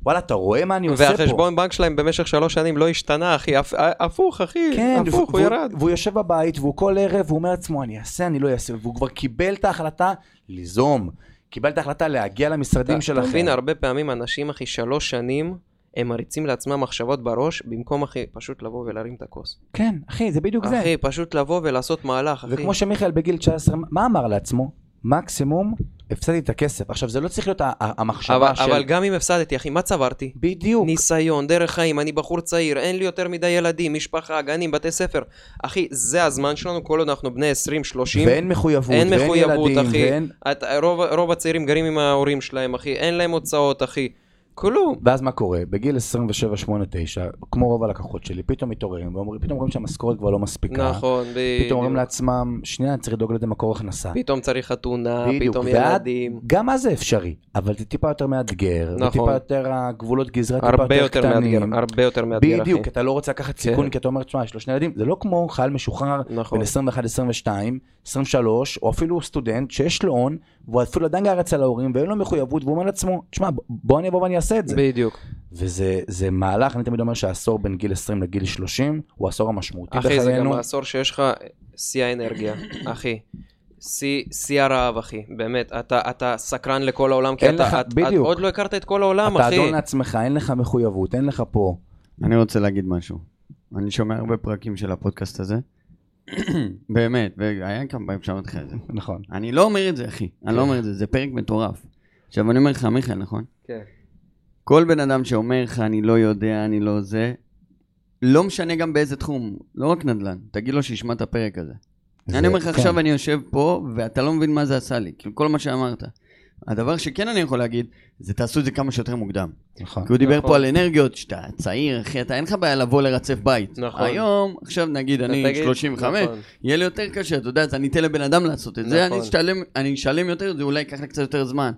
וואלה, אתה רואה מה אני עושה פה? והחשבון בנק שלהם במשך שלוש שנים לא השתנה, אחי. הפ... הפוך, אחי. כן, הפוך, הוא ירד. והוא יושב בבית, והוא כל ערב, והוא אומר לעצמו, אני אעשה, אני לא אעשה, והוא כבר קיבל את ההחלטה ליזום. קיבל את ההחלטה להגיע למשרדים אתה שלכם. מבין, הרבה פעמים אנשים, אחי, שלוש שנים, הם מריצים לעצמם מחשבות בראש, במקום, אחי, פשוט לבוא ולהרים את הכוס. כן, אחי, זה בדיוק זה. אחי, פשוט לבוא ולעשות מהלך, אחי. וכמו שמיכאל בגיל 19, מה אמר לעצמו? מקסימום, הפסדתי את הכסף. עכשיו, זה לא צריך להיות המחשבה אבל, של... אבל גם אם הפסדתי, אחי, מה צברתי? בדיוק. ניסיון, דרך חיים, אני בחור צעיר, אין לי יותר מדי ילדים, משפחה, גנים, בתי ספר. אחי, זה הזמן שלנו, כל עוד אנחנו בני 20-30. ואין מחויבות, אין ואין מחויבות, ילדים, אחי. ואין... את, רוב, רוב הצעירים גרים עם ההורים שלהם, אחי, אין להם הוצאות, אחי. כלום. ואז מה קורה? בגיל 27, 8, 9, כמו רוב הלקוחות שלי, פתאום מתעוררים, פתאום רואים שהמשכורת כבר לא מספיקה. נכון, בדיוק. פתאום אומרים לעצמם, שנייה, צריך לדאוג לזה מקור הכנסה. פתאום צריך חתונה, פתאום ילדים. גם אז זה אפשרי, אבל זה טיפה יותר מאתגר, נכון. וטיפה יותר הגבולות גזרה טיפה הרבה יותר יותר קטנים. מאתגר, הרבה יותר מאתגר, אחי. בדיוק, אתה לא רוצה לקחת סיכון, כן. כי אתה אומר, תשמע, יש לו שני ילדים, זה לא כמו חייל משוחרר נכון. בן 21, 22, 23, או אפילו סטודנט שיש לו הון, והוא אפילו עדיין גר אצל ההורים, ואין לו מחויבות, והוא אומר לעצמו, תשמע, בוא אני אבוא ואני אעשה את זה. בדיוק. וזה זה מהלך, אני תמיד אומר שהעשור בין גיל 20 לגיל 30 הוא העשור המשמעותי אחי, זה גם בחיינו. העשור שיש לך שיא האנרגיה, אחי. שיא הרעב, אחי. באמת, אתה, אתה סקרן לכל העולם, כי אין אתה לך- את, את בדיוק. עוד לא הכרת את כל העולם, אתה אחי. אדון לעצמך, אין לך מחויבות, אין לך פה. אני רוצה להגיד משהו. אני שומע הרבה פרקים של הפודקאסט הזה. באמת, והיה כמה פעמים שאמרתי לך את זה. נכון. אני לא אומר את זה, אחי. אני לא אומר את זה, זה פרק מטורף. עכשיו, אני אומר לך, מיכאל, נכון? כן. כל בן אדם שאומר לך, אני לא יודע, אני לא זה, לא משנה גם באיזה תחום, לא רק נדל"ן, תגיד לו שישמע את הפרק הזה. זה- אני אומר לך, כן. עכשיו אני יושב פה, ואתה לא מבין מה זה עשה לי, כאילו, כל מה שאמרת. הדבר שכן אני יכול להגיד, זה תעשו את זה כמה שיותר מוקדם. נכון. כי הוא דיבר נכון. פה על אנרגיות, שאתה צעיר, אחי, אתה אין לך בעיה לבוא לרצף בית. נכון. היום, עכשיו נגיד, אני תגיד, 35, נכון. יהיה לי יותר קשה, אתה יודע, אז אני אתן לבן אדם לעשות את זה, נכון. אני אשתלם, אני אשלם יותר, זה אולי ייקח לי קצת יותר זמן.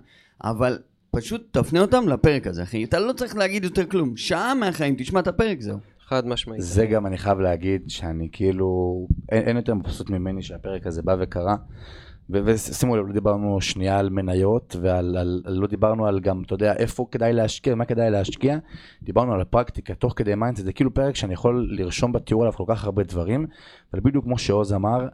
אבל פשוט תפנה אותם לפרק הזה, אחי. אתה לא צריך להגיד יותר כלום. שעה מהחיים, תשמע את הפרק, זהו. חד משמעית. זה גם אני חייב להגיד שאני כאילו, אין, אין יותר מבסוט ממני שהפרק הזה בא וקרה. ושימו לב, לא דיברנו שנייה על מניות, ועל, על, על, לא דיברנו על גם, אתה יודע, איפה כדאי להשקיע, מה כדאי להשקיע. דיברנו על הפרקטיקה, תוך כדי mindset, זה כאילו פרק שאני יכול לרשום בתיאור עליו כל כך הרבה דברים, אבל בדיוק כמו שעוז אמר,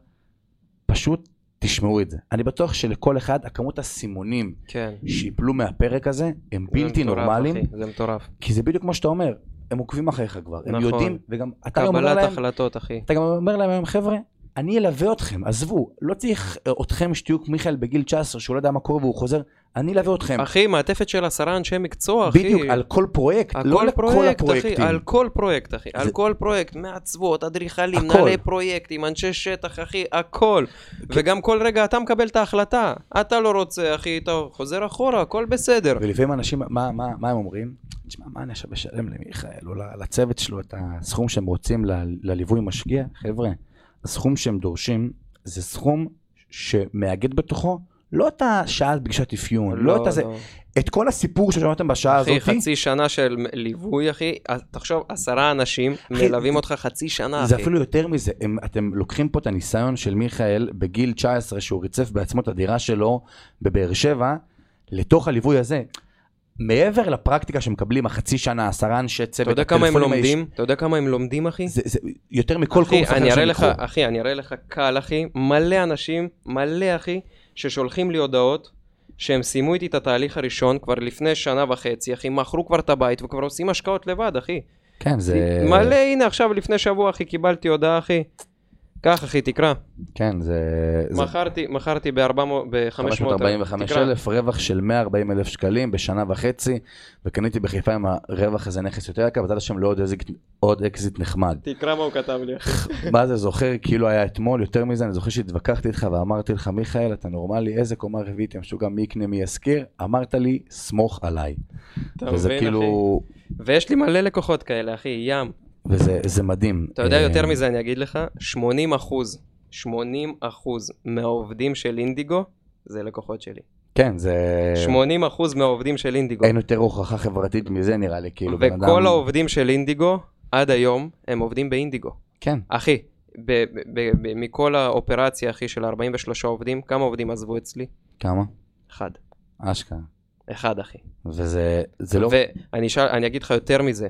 פשוט תשמעו את זה. אני בטוח שלכל אחד, הכמות הסימונים כן. שיפלו מהפרק הזה, הם זה בלתי מטורף, נורמליים, אחי, זה מטורף. כי זה בדיוק כמו שאתה אומר, הם עוקבים אחריך כבר, הם נכון. יודעים, וגם אתה גם אומר קבלת להם, החלטות, אחי. אתה גם אומר להם היום, חבר'ה, אני אלווה אתכם, עזבו, לא צריך אה, אתכם שתהיו מיכאל בגיל 19, שהוא לא יודע מה קורה והוא חוזר, אני אלווה אתכם. אחי, מעטפת של עשרה אנשי מקצוע, אחי. בדיוק, על כל פרויקט, על לא כל לכל פרויקט, אחי, הפרויקטים. על כל פרויקט, אחי, על כל פרויקט, מעצבות, אדריכלים. מנהלי פרויקטים, אנשי שטח, אחי, הכל. וגם כל רגע אתה מקבל את ההחלטה. אתה לא רוצה, אחי, טוב, חוזר אחורה, הכל בסדר. ולפעמים אנשים, מה, מה, מה הם אומרים? תשמע, מה אני עכשיו אשלם למיכאל או לצוות שלו את הסכום שהם רוצים לליווי משקיע? חבר'ה, הסכום שהם דורשים זה סכום שמאגד בתוכו לא את השעה פגישת אפיון, לא, את הזה, את כל הסיפור ששמעתם בשעה אחי, הזאת. חצי שנה של ליווי, אחי, תחשוב, עשרה אנשים אחי, מלווים אותך חצי שנה, זה אחי. אפילו יותר מזה, הם, אתם לוקחים פה את הניסיון של מיכאל בגיל 19 שהוא ריצף בעצמו את הדירה שלו בבאר שבע, לתוך הליווי הזה. מעבר לפרקטיקה שמקבלים החצי שנה, עשרה אנשי צוות, אתה יודע כמה הם לומדים? אתה יודע כמה הם לומדים, אחי? זה, זה יותר מכל אחי, קורס אחר שהם לך, יקחו. אחי, אני אראה לך קל, אחי, מלא אנשים, מלא, אחי, ששולחים לי הודעות שהם סיימו איתי את התהליך הראשון כבר לפני שנה וחצי, אחי, מכרו כבר את הבית וכבר עושים השקעות לבד, אחי. כן, זה... מלא, הנה, עכשיו לפני שבוע, אחי, קיבלתי הודעה, אחי. קח, אחי, תקרא. כן, זה... זה מכרתי, מכרתי ב-500, ב-500, 545 אלף, רווח של 140 אלף שקלים בשנה וחצי, וקניתי בחיפה עם הרווח הזה נכס יותר יקר, ונתת שם לעוד אקזיט- עוד אקזיט נחמד. תקרא מה הוא כתב לי. מה זה זוכר כאילו היה אתמול, יותר מזה, אני זוכר שהתווכחתי איתך ואמרתי לך, מיכאל, אתה נורמלי, איזה קומה רביעית, יא משוגע, מי יקנה, מי ישכיר? אמרת לי, סמוך עליי. אתה וזה מבין, כאילו, אחי? ויש לי מלא לקוחות כאלה, אחי, ים. וזה זה מדהים. אתה יודע אה, יותר מזה, אני אגיד לך, 80 אחוז, 80 אחוז מהעובדים של אינדיגו זה לקוחות שלי. כן, זה... 80 אחוז מהעובדים של אינדיגו. אין יותר הוכחה חברתית מזה נראה לי, כאילו, בן אדם... וכל העובדים של אינדיגו, עד היום, הם עובדים באינדיגו. כן, אחי, ב- ב- ב- מכל האופרציה, אחי, של 43 עובדים, כמה עובדים עזבו אצלי? כמה? אחד. אשכרה. אחד, אחי. וזה זה לא... ואני אני אגיד לך יותר מזה.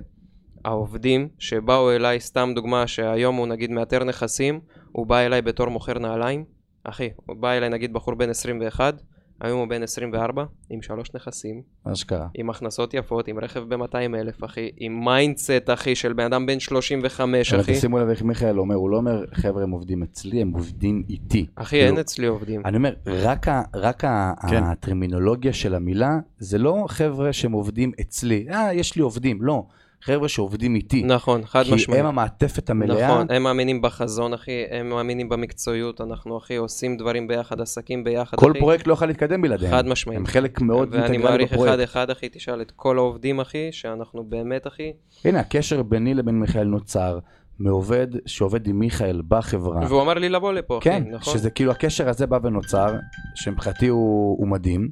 העובדים שבאו אליי, סתם דוגמה, שהיום הוא נגיד מאתר נכסים, הוא בא אליי בתור מוכר נעליים. אחי, הוא בא אליי נגיד בחור בן 21, היום הוא בן 24, עם שלוש נכסים, אשכרה. עם הכנסות יפות, עם רכב ב-200 אלף, אחי, עם mindset, אחי, של בן אדם בן 35, אבל אחי. תשימו לב איך מיכאל אומר, הוא לא אומר, חבר'ה, הם עובדים אצלי, הם עובדים איתי. אחי, כאילו, אין אצלי עובדים. אני אומר, רק, ה, רק ה, כן. הטרמינולוגיה של המילה, זה לא חבר'ה שהם עובדים אצלי, אה, יש לי עובדים, לא. חבר'ה שעובדים איתי. נכון, חד כי משמעית. הם המעטפת המלאה. נכון, הם מאמינים בחזון, אחי, הם מאמינים במקצועיות, אנחנו, אחי, עושים דברים ביחד, עסקים ביחד, כל אחי. פרויקט לא יכול להתקדם בלעדיהם. חד משמעית. הם חלק מאוד ואני אינטגרלי מעריך בפרויקט. אחד-אחד, אחי, תשאל את כל העובדים, אחי, שאנחנו באמת, אחי, הנה, הקשר ביני לבין מיכאל נוצר, מעובד שעובד עם מיכאל בחברה. והוא אמר לי לבוא לפה, אחי, כן, נכון? שזה כאילו הקשר הזה בא ונוצר, שמבחינתי הוא, הוא מדהים,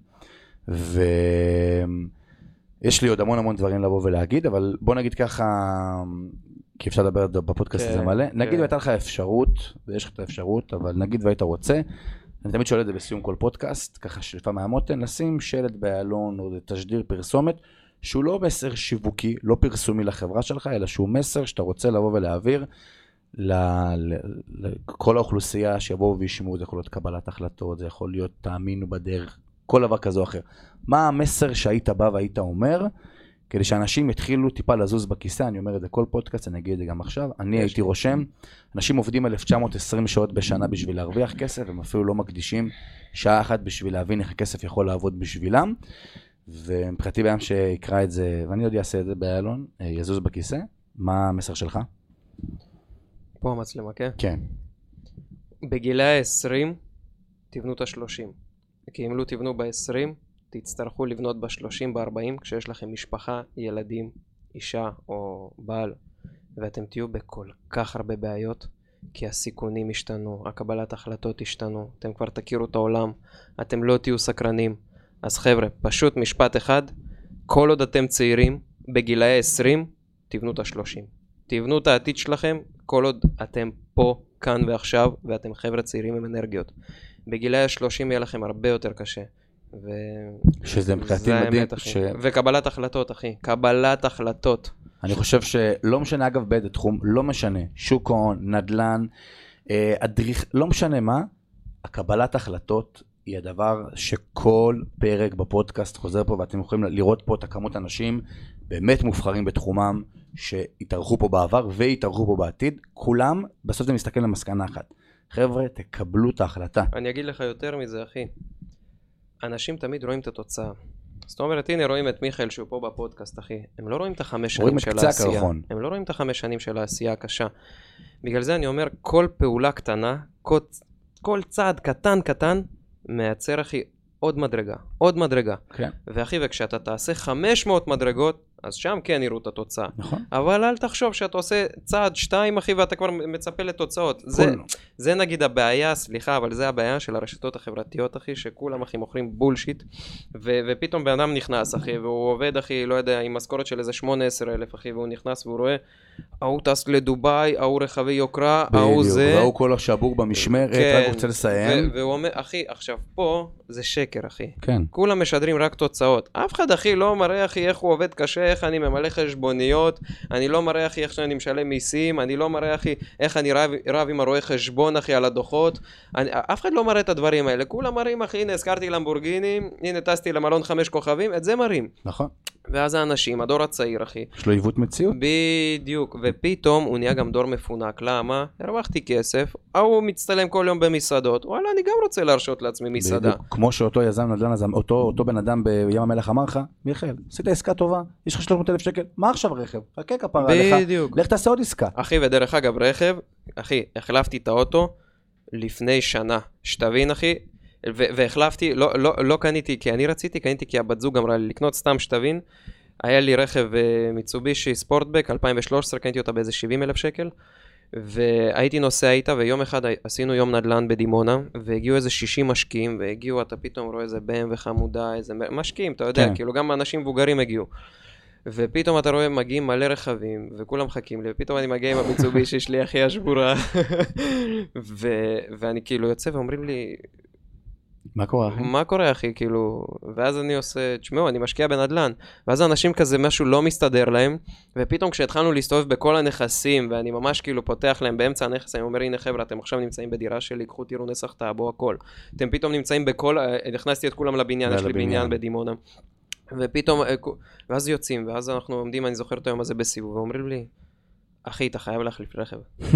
ויש לי עוד המון המון דברים לבוא ולהגיד, אבל בוא נגיד ככה, כי אפשר לדבר בפודקאסט כן, הזה מלא, כן. נגיד והייתה לך אפשרות, ויש לך את האפשרות, אבל נגיד והיית רוצה, אני תמיד שואל את זה בסיום כל פודקאסט, ככה שליפה מהמותן, לשים שלט באלון או תשדיר פרסומת, שהוא לא מסר שיווקי, לא פרסומי לחברה שלך, אלא שהוא מסר שאתה רוצה לבוא ולהעביר לכל האוכלוסייה שיבואו וישמעו, זה יכול להיות קבלת החלטות, זה יכול להיות תאמינו בדרך, כל דבר כזה או אחר. מה המסר שהיית בא והיית אומר, כדי שאנשים יתחילו טיפה לזוז בכיסא, אני אומר את זה כל פודקאסט, אני אגיד את זה גם עכשיו, אני יש הייתי. רושם, אנשים עובדים 1920 שעות בשנה בשביל להרוויח כסף, הם אפילו לא מקדישים שעה אחת בשביל להבין איך הכסף יכול לעבוד בשבילם, ומבחינתי ביום שיקרא את זה, ואני עוד אעשה את זה באיילון, אה, יזוז בכיסא, מה המסר שלך? פה המצלמה, כן? כן. בגילי ה-20, תבנו את ה-30. כי אם לא תבנו ב-20, תצטרכו לבנות ב-30, ב-40, כשיש לכם משפחה, ילדים, אישה או בעל, ואתם תהיו בכל כך הרבה בעיות, כי הסיכונים השתנו, הקבלת החלטות השתנו, אתם כבר תכירו את העולם, אתם לא תהיו סקרנים. אז חבר'ה, פשוט משפט אחד, כל עוד אתם צעירים, בגילאי 20, תבנו את ה-30. תבנו את העתיד שלכם, כל עוד אתם פה, כאן ועכשיו, ואתם חבר'ה צעירים עם אנרגיות. בגילאי ה-30 יהיה לכם הרבה יותר קשה. ו... שזה מבחינתי מדהים. ש... וקבלת החלטות, אחי. קבלת החלטות. אני חושב שלא משנה אגב באיזה תחום, לא משנה, שוק ההון, נדל"ן, אה, אדריך, לא משנה מה, הקבלת החלטות היא הדבר שכל פרק בפודקאסט חוזר פה ואתם יכולים לראות פה את הכמות אנשים באמת מובחרים בתחומם שהתארחו פה בעבר והתארחו פה בעתיד, כולם בסוף זה מסתכל למסקנה אחת. חבר'ה, תקבלו את ההחלטה. אני אגיד לך יותר מזה, אחי. אנשים תמיד רואים את התוצאה. זאת אומרת, הנה רואים את מיכאל שהוא פה בפודקאסט, אחי. הם לא רואים את החמש רואים שנים את של קצה העשייה. הקרחון. הם לא רואים את החמש שנים של העשייה הקשה. בגלל זה אני אומר, כל פעולה קטנה, כל, כל צעד קטן קטן, מייצר, אחי, עוד מדרגה. עוד מדרגה. כן, ואחי, וכשאתה תעשה 500 מדרגות, אז שם כן יראו את התוצאה. נכון. אבל אל תחשוב שאתה עושה צעד שתיים, אחי, ואתה כבר מצפה לתוצאות. זה. זה נגיד הבעיה, סליחה, אבל זה הבעיה של הרשתות החברתיות, אחי, שכולם, אחי, מוכרים בולשיט, ו- ופתאום בן אדם נכנס, אחי, והוא עובד, אחי, לא יודע, עם משכורת של איזה 18 אלף, אחי, והוא נכנס והוא רואה, ההוא טס לדובאי, ההוא רכבי יוקרה, ההוא בדיוק, זה. והוא כל השבור במשמרת, כן, רק רוצה לסיים. ו- והוא אומר, אחי, עכשיו פה זה שקר, אחי. כן, כולם משדרים רק תוצאות. אף אחד, אחי, לא מראה, אחי, איך הוא עובד קשה, איך אני ממלא חשבוניות, אני לא מראה, אחי, איך שאני משלם מיסים, אני לא מראה, אחי, איך אני רב, רב עם הרואה חשבון, אחי, על הדוחות. אני, אף אחד לא מראה את הדברים האלה. כולם מראים, אחי, הנה, הזכרתי למבורגיני, הנה, טסתי למלון חמש כוכבים, את זה מראים. נכון. ואז האנשים, הדור הצעיר, אחי, יש לו עיוות מציאות. בדיוק, ופתאום הוא נהיה גם דור מפונק, למה? הרווחתי כסף, ההוא מצטלם כל יום במסעדות, וואלה, אני גם רוצה להרשות לעצמי מסעדה. בדיוק. כמו שאותו יזם נדל"ן, אותו, אותו בן אדם בים המלח אמר לך, מיכאל, עשית עסקה טובה, יש לך 300 אלף שקל, מה עכשיו רכב? חכה כפרה עליך, בדיוק. לך תעשה עוד עסקה. אחי, ודרך אגב, רכב, אחי, החלפתי את האוטו לפני שנה, שתבין, אחי, והחלפתי, לא, לא, לא קניתי כי אני רציתי, קניתי כי הבת זוג אמרה לי לקנות, סתם שתבין, היה לי רכב אה, מיצובישי ספורטבק, 2013, קניתי אותה באיזה 70 אלף שקל, והייתי נוסע איתה, ויום אחד עשינו יום נדל"ן בדימונה, והגיעו איזה 60 משקיעים, והגיעו, אתה פתאום רואה איזה בן וחמודה, איזה משקיעים, אתה יודע, כן. כאילו גם אנשים מבוגרים הגיעו. ופתאום אתה רואה, מגיעים מלא רכבים, וכולם מחכים לי, ופתאום אני מגיע עם המיצובישי שלי, אחי השבורה. ו- ואני כאילו יוצא ואומרים לי, מה קורה אחי? מה קורה אחי, כאילו, ואז אני עושה, תשמעו, אני משקיע בנדל"ן. ואז אנשים כזה, משהו לא מסתדר להם, ופתאום כשהתחלנו להסתובב בכל הנכסים, ואני ממש כאילו פותח להם באמצע הנכס, אני אומר, הנה חבר'ה, אתם עכשיו נמצאים בדירה שלי, קחו תראו נסח טאבו, הכל. אתם פתאום נמצאים בכל, אה, הכנסתי את כולם לבניין, יש לי. בניין בדימונה. ופתאום, אה, ואז יוצאים, ואז אנחנו עומדים, אני זוכר את היום הזה בסיבוב, ואומרים לי, אחי, אתה חייב להחליף רכב.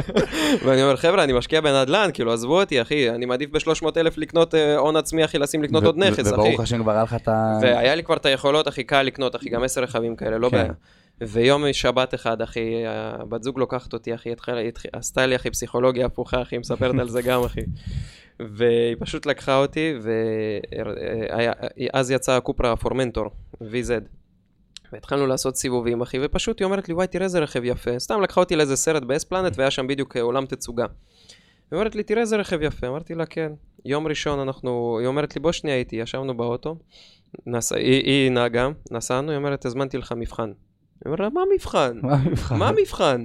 ואני אומר, חבר'ה, אני משקיע בנדל"ן, כאילו, עזבו אותי, אחי, אני מעדיף ב-300 אלף לקנות אה, הון עצמי, אחי, לשים לקנות עוד נכס, אחי. וברוך השם כבר היה לך את ה... והיה לי כבר את היכולות, אחי, קל לקנות, אחי, גם עשר רכבים כאלה, לא כן. בעיה. ויום שבת אחד, אחי, הבת זוג לוקחת אותי, אחי, התחילה, התחיל- עשתה לי, אחי, פסיכולוגיה הפוכה, אחי, מספרת על זה גם, אחי. והיא פשוט לקחה אותי, ואז יצא הקופרה פורמנטור, VZ. והתחלנו לעשות סיבובים, אחי, ופשוט היא אומרת לי, וואי, תראה איזה רכב יפה. סתם לקחה אותי לאיזה סרט באס פלנט, והיה שם בדיוק אה, עולם תצוגה. היא אומרת לי, תראה איזה רכב יפה. אמרתי לה, כן. יום ראשון אנחנו, היא אומרת לי, בוא שנייה איתי, ישבנו באוטו, נס... היא, היא נהגה, נסענו, היא אומרת, הזמנתי לך מבחן. אני אומר לה, מה מבחן? מה המבחן? מה המבחן?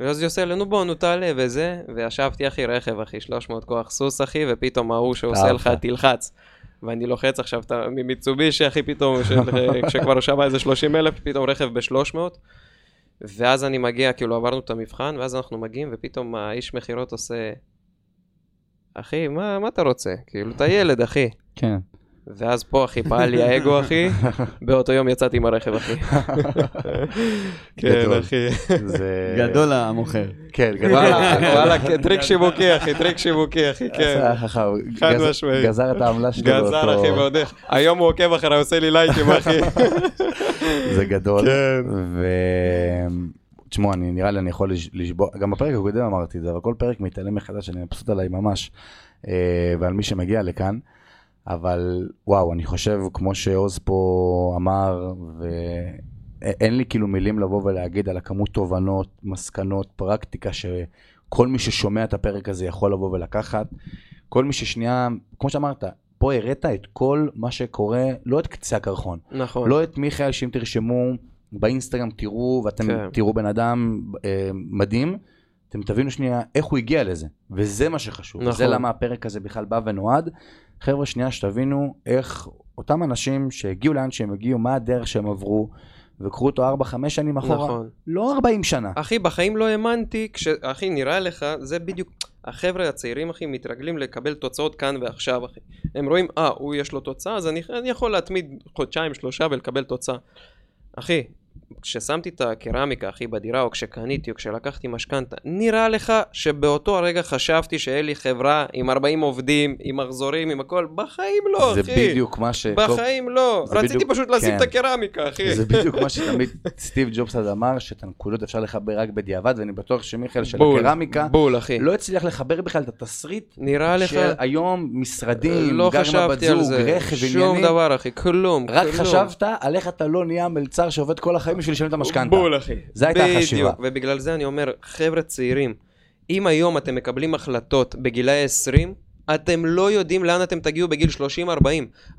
ואז היא עושה לנו, בוא, נו תעלה וזה, וישבתי, אחי, רכב, אחי, 300 כוח סוס, אחי, ופתאום ההוא שעושה לך. תלחץ. ואני לוחץ עכשיו את ממיצובישי, אחי, פתאום, כשכבר שווה איזה 30 אלף, פתאום רכב ב-300. ואז אני מגיע, כאילו עברנו את המבחן, ואז אנחנו מגיעים, ופתאום האיש מכירות עושה, אחי, מה, מה אתה רוצה? כאילו, אתה ילד, אחי. כן. ואז פה, אחי, פעל לי האגו, אחי. באותו יום יצאתי עם הרכב, אחי. כן. אחי. זה... גדול המוכר. כן, גדול. וואלה, כן, טריק שיווקי, אחי, טריק שיווקי, אחי, עשה כן. חכם. חד גז- משמעית. גזר את העמלה שלו. גזר, אחי, ועוד איך. היום הוא עוקב אחריי, עושה לי לייקים, אחי. זה גדול. כן. ו... תשמעו, אני נראה לי אני יכול לש- לשבור, גם בפרק הקודם אמרתי את זה, אבל כל פרק מתעלם מחדש, אני מבסוט עליי ממש, אה, ועל מי שמגיע לכאן. אבל וואו, אני חושב, כמו שעוז פה אמר, ואין לי כאילו מילים לבוא ולהגיד על הכמות תובנות, מסקנות, פרקטיקה, שכל מי ששומע את הפרק הזה יכול לבוא ולקחת. כל מי ששנייה, כמו שאמרת, פה הראת את כל מה שקורה, לא את קצה הקרחון. נכון. לא את מיכאל, שאם תרשמו באינסטגרם, תראו, ואתם כן. תראו בן אדם אה, מדהים, אתם תבינו שנייה איך הוא הגיע לזה. וזה מה שחשוב. נכון. זה למה הפרק הזה בכלל בא ונועד. חבר'ה, שנייה, שתבינו איך אותם אנשים שהגיעו לאן שהם הגיעו, מה הדרך שהם עברו, וקחו אותו 4-5 שנים אחורה, נכון. לא 40 שנה. אחי, בחיים לא האמנתי, כש... אחי, נראה לך, זה בדיוק... החבר'ה הצעירים, אחי, מתרגלים לקבל תוצאות כאן ועכשיו, אחי. הם רואים, אה, הוא יש לו תוצאה, אז אני, אני יכול להתמיד חודשיים, שלושה ולקבל תוצאה. אחי, כששמתי את הקרמיקה, אחי, בדירה, או כשקניתי, או כשלקחתי משכנתה, נראה לך שבאותו הרגע חשבתי שאין לי חברה עם 40 עובדים, עם מחזורים, עם הכל? בחיים לא, זה אחי. בדיוק מה ש... בחיים לא. זה רציתי בדיוק- פשוט לשים כן. את הקרמיקה, אחי. זה בדיוק מה שתמיד סטיב ג'ובס אמר, שאת הנקודות אפשר לחבר רק בדיעבד, ואני בטוח שמיכאל של בול, הקרמיקה בול, אחי. לא הצליח לחבר בכלל את התסריט נראה לך... שהיום משרדים, לא גר עם הבת חשבתי על זוג, זה, רכב, שום עניינים, דבר אחי, כלום, רק כלום. חשבת על איך אתה לא נהיה מלצר שעובד כל החיים בשביל לשלם את המשכנתה. בול אחי. זה הייתה החשיבה. בדיוק, ובגלל זה אני אומר, חבר'ה צעירים, אם היום אתם מקבלים החלטות בגילאי 20, אתם לא יודעים לאן אתם תגיעו בגיל 30-40,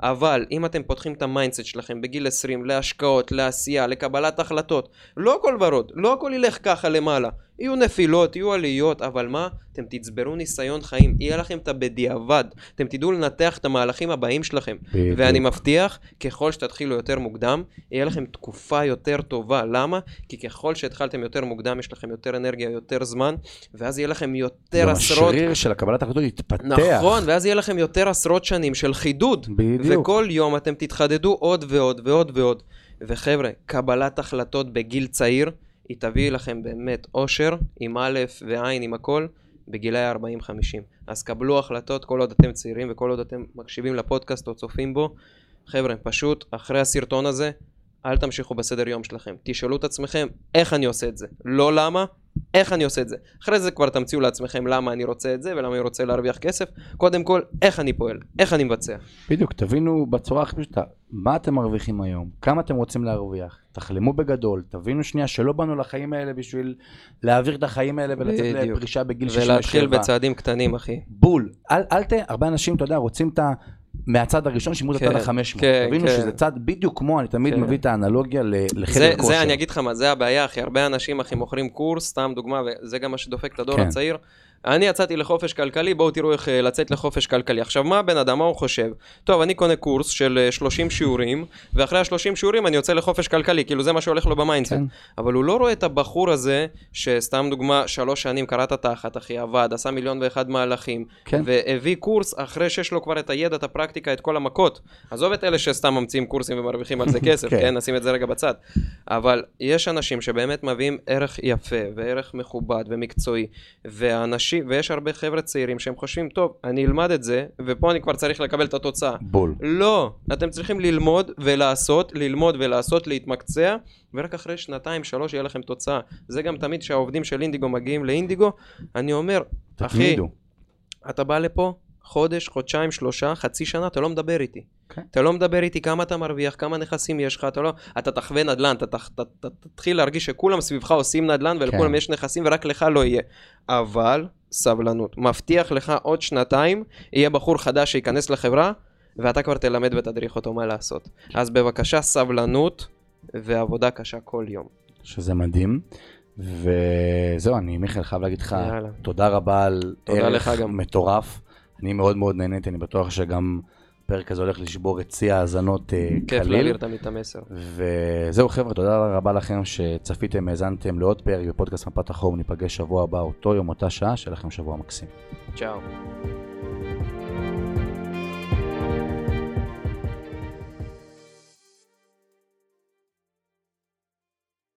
אבל אם אתם פותחים את ה mindset שלכם בגיל 20 להשקעות, לעשייה, לקבלת החלטות, לא הכל ורוד, לא הכל ילך ככה למעלה. יהיו נפילות, יהיו עליות, אבל מה? אתם תצברו ניסיון חיים, יהיה לכם את הבדיעבד, אתם תדעו לנתח את המהלכים הבאים שלכם. בדיוק. ואני מבטיח, ככל שתתחילו יותר מוקדם, יהיה לכם תקופה יותר טובה. למה? כי ככל שהתחלתם יותר מוקדם, יש לכם יותר אנרגיה, יותר זמן, ואז יהיה לכם יותר גם עשרות... השריר של הקבלת החלטות יתפתח. נכון, ואז יהיה לכם יותר עשרות שנים של חידוד. בדיוק. וכל יום אתם תתחדדו עוד ועוד ועוד ועוד. וחבר'ה, קבלת החלטות בגיל צעיר, היא תביא לכם באמת אושר, עם א' וע', עם הכל, בגילאי 40-50. אז קבלו החלטות כל עוד אתם צעירים וכל עוד אתם מקשיבים לפודקאסט או צופים בו. חבר'ה, פשוט, אחרי הסרטון הזה, אל תמשיכו בסדר יום שלכם. תשאלו את עצמכם, איך אני עושה את זה? לא למה, איך אני עושה את זה. אחרי זה כבר תמציאו לעצמכם למה אני רוצה את זה ולמה אני רוצה להרוויח כסף. קודם כל, איך אני פועל, איך אני מבצע. בדיוק, תבינו בצורה הכי פשוטה, מה אתם מרוויחים היום, כמה אתם רוצים להרוויח, תחלמו בגדול, תבינו שנייה שלא באנו לחיים האלה בשביל להעביר את החיים האלה ולצאת. לפרישה בגיל 67. ולהתחיל בצעדים קטנים, אחי. בול. אל, אל ת... הרבה אנשים, אתה יודע, רוצים את ה... מהצד הראשון שימו את כן, הצד ה-500. כן, תבינו כן. שזה צד בדיוק כמו, אני תמיד כן. מביא את האנלוגיה ל- לחדר זה, כושר. זה אני אגיד לך מה, זה הבעיה, אחי. הרבה אנשים, אחי, מוכרים קורס, סתם דוגמה, וזה גם מה שדופק את הדור כן. הצעיר. אני יצאתי לחופש כלכלי, בואו תראו איך אה, לצאת לחופש כלכלי. עכשיו, מה הבן אדם, מה הוא חושב? טוב, אני קונה קורס של אה, 30 שיעורים, ואחרי ה-30 שיעורים אני יוצא לחופש כלכלי, כאילו זה מה שהולך לו ב mindset. כן. אבל הוא לא רואה את הבחור הזה, שסתם דוגמה, שלוש שנים קראת תחת, אחי, עבד, עשה מיליון ואחד מהלכים, כן. והביא קורס אחרי שיש לו כבר את הידע, את הפרקטיקה, את כל המכות. עזוב את אלה שסתם ממציאים קורסים ומרוויחים על זה כסף, כן. כן, נשים את זה רגע בצד. אבל יש אנשים שבאמת מביאים ערך יפה, וערך מכובד ומקצועי, ואנשים, ויש הרבה חבר'ה צעירים שהם חושבים, טוב, אני אלמד את זה, ופה אני כבר צריך לקבל את התוצאה. בול. לא, אתם צריכים ללמוד ולעשות, ללמוד ולעשות, להתמקצע, ורק אחרי שנתיים, שלוש יהיה לכם תוצאה. זה גם תמיד כשהעובדים של אינדיגו מגיעים לאינדיגו, אני אומר, אחי. אתה בא לפה, חודש, חודשיים, שלושה, חצי שנה, אתה לא מדבר איתי. כן. אתה לא מדבר איתי כמה אתה מרוויח, כמה נכסים יש לך, אתה לא... אתה תחווה נדל"ן, אתה תח- ת- ת- תתחיל להרגיש שכולם סביבך עושים נדל"ן ולכולם כן. יש נכסים ורק לך לא יהיה. אבל, סבלנות. מבטיח לך עוד שנתיים, יהיה בחור חדש שייכנס לחברה, ואתה כבר תלמד ותדריך אותו מה לעשות. אז בבקשה, סבלנות ועבודה קשה כל יום. שזה מדהים. וזהו, אני מיכאל חייב להגיד לך יאללה. תודה רבה על תודה ערך לך גם. מטורף. אני מאוד מאוד נהניתי, אני בטוח שגם הפרק הזה הולך לשבור את שיא ההאזנות אה, כיף. להעביר תמיד את המסר. וזהו חבר'ה, תודה רבה לכם שצפיתם, האזנתם לעוד פרק בפודקאסט מפת החום, ניפגש שבוע הבא, אותו יום, אותה שעה, שיהיה לכם שבוע מקסים. צ'או.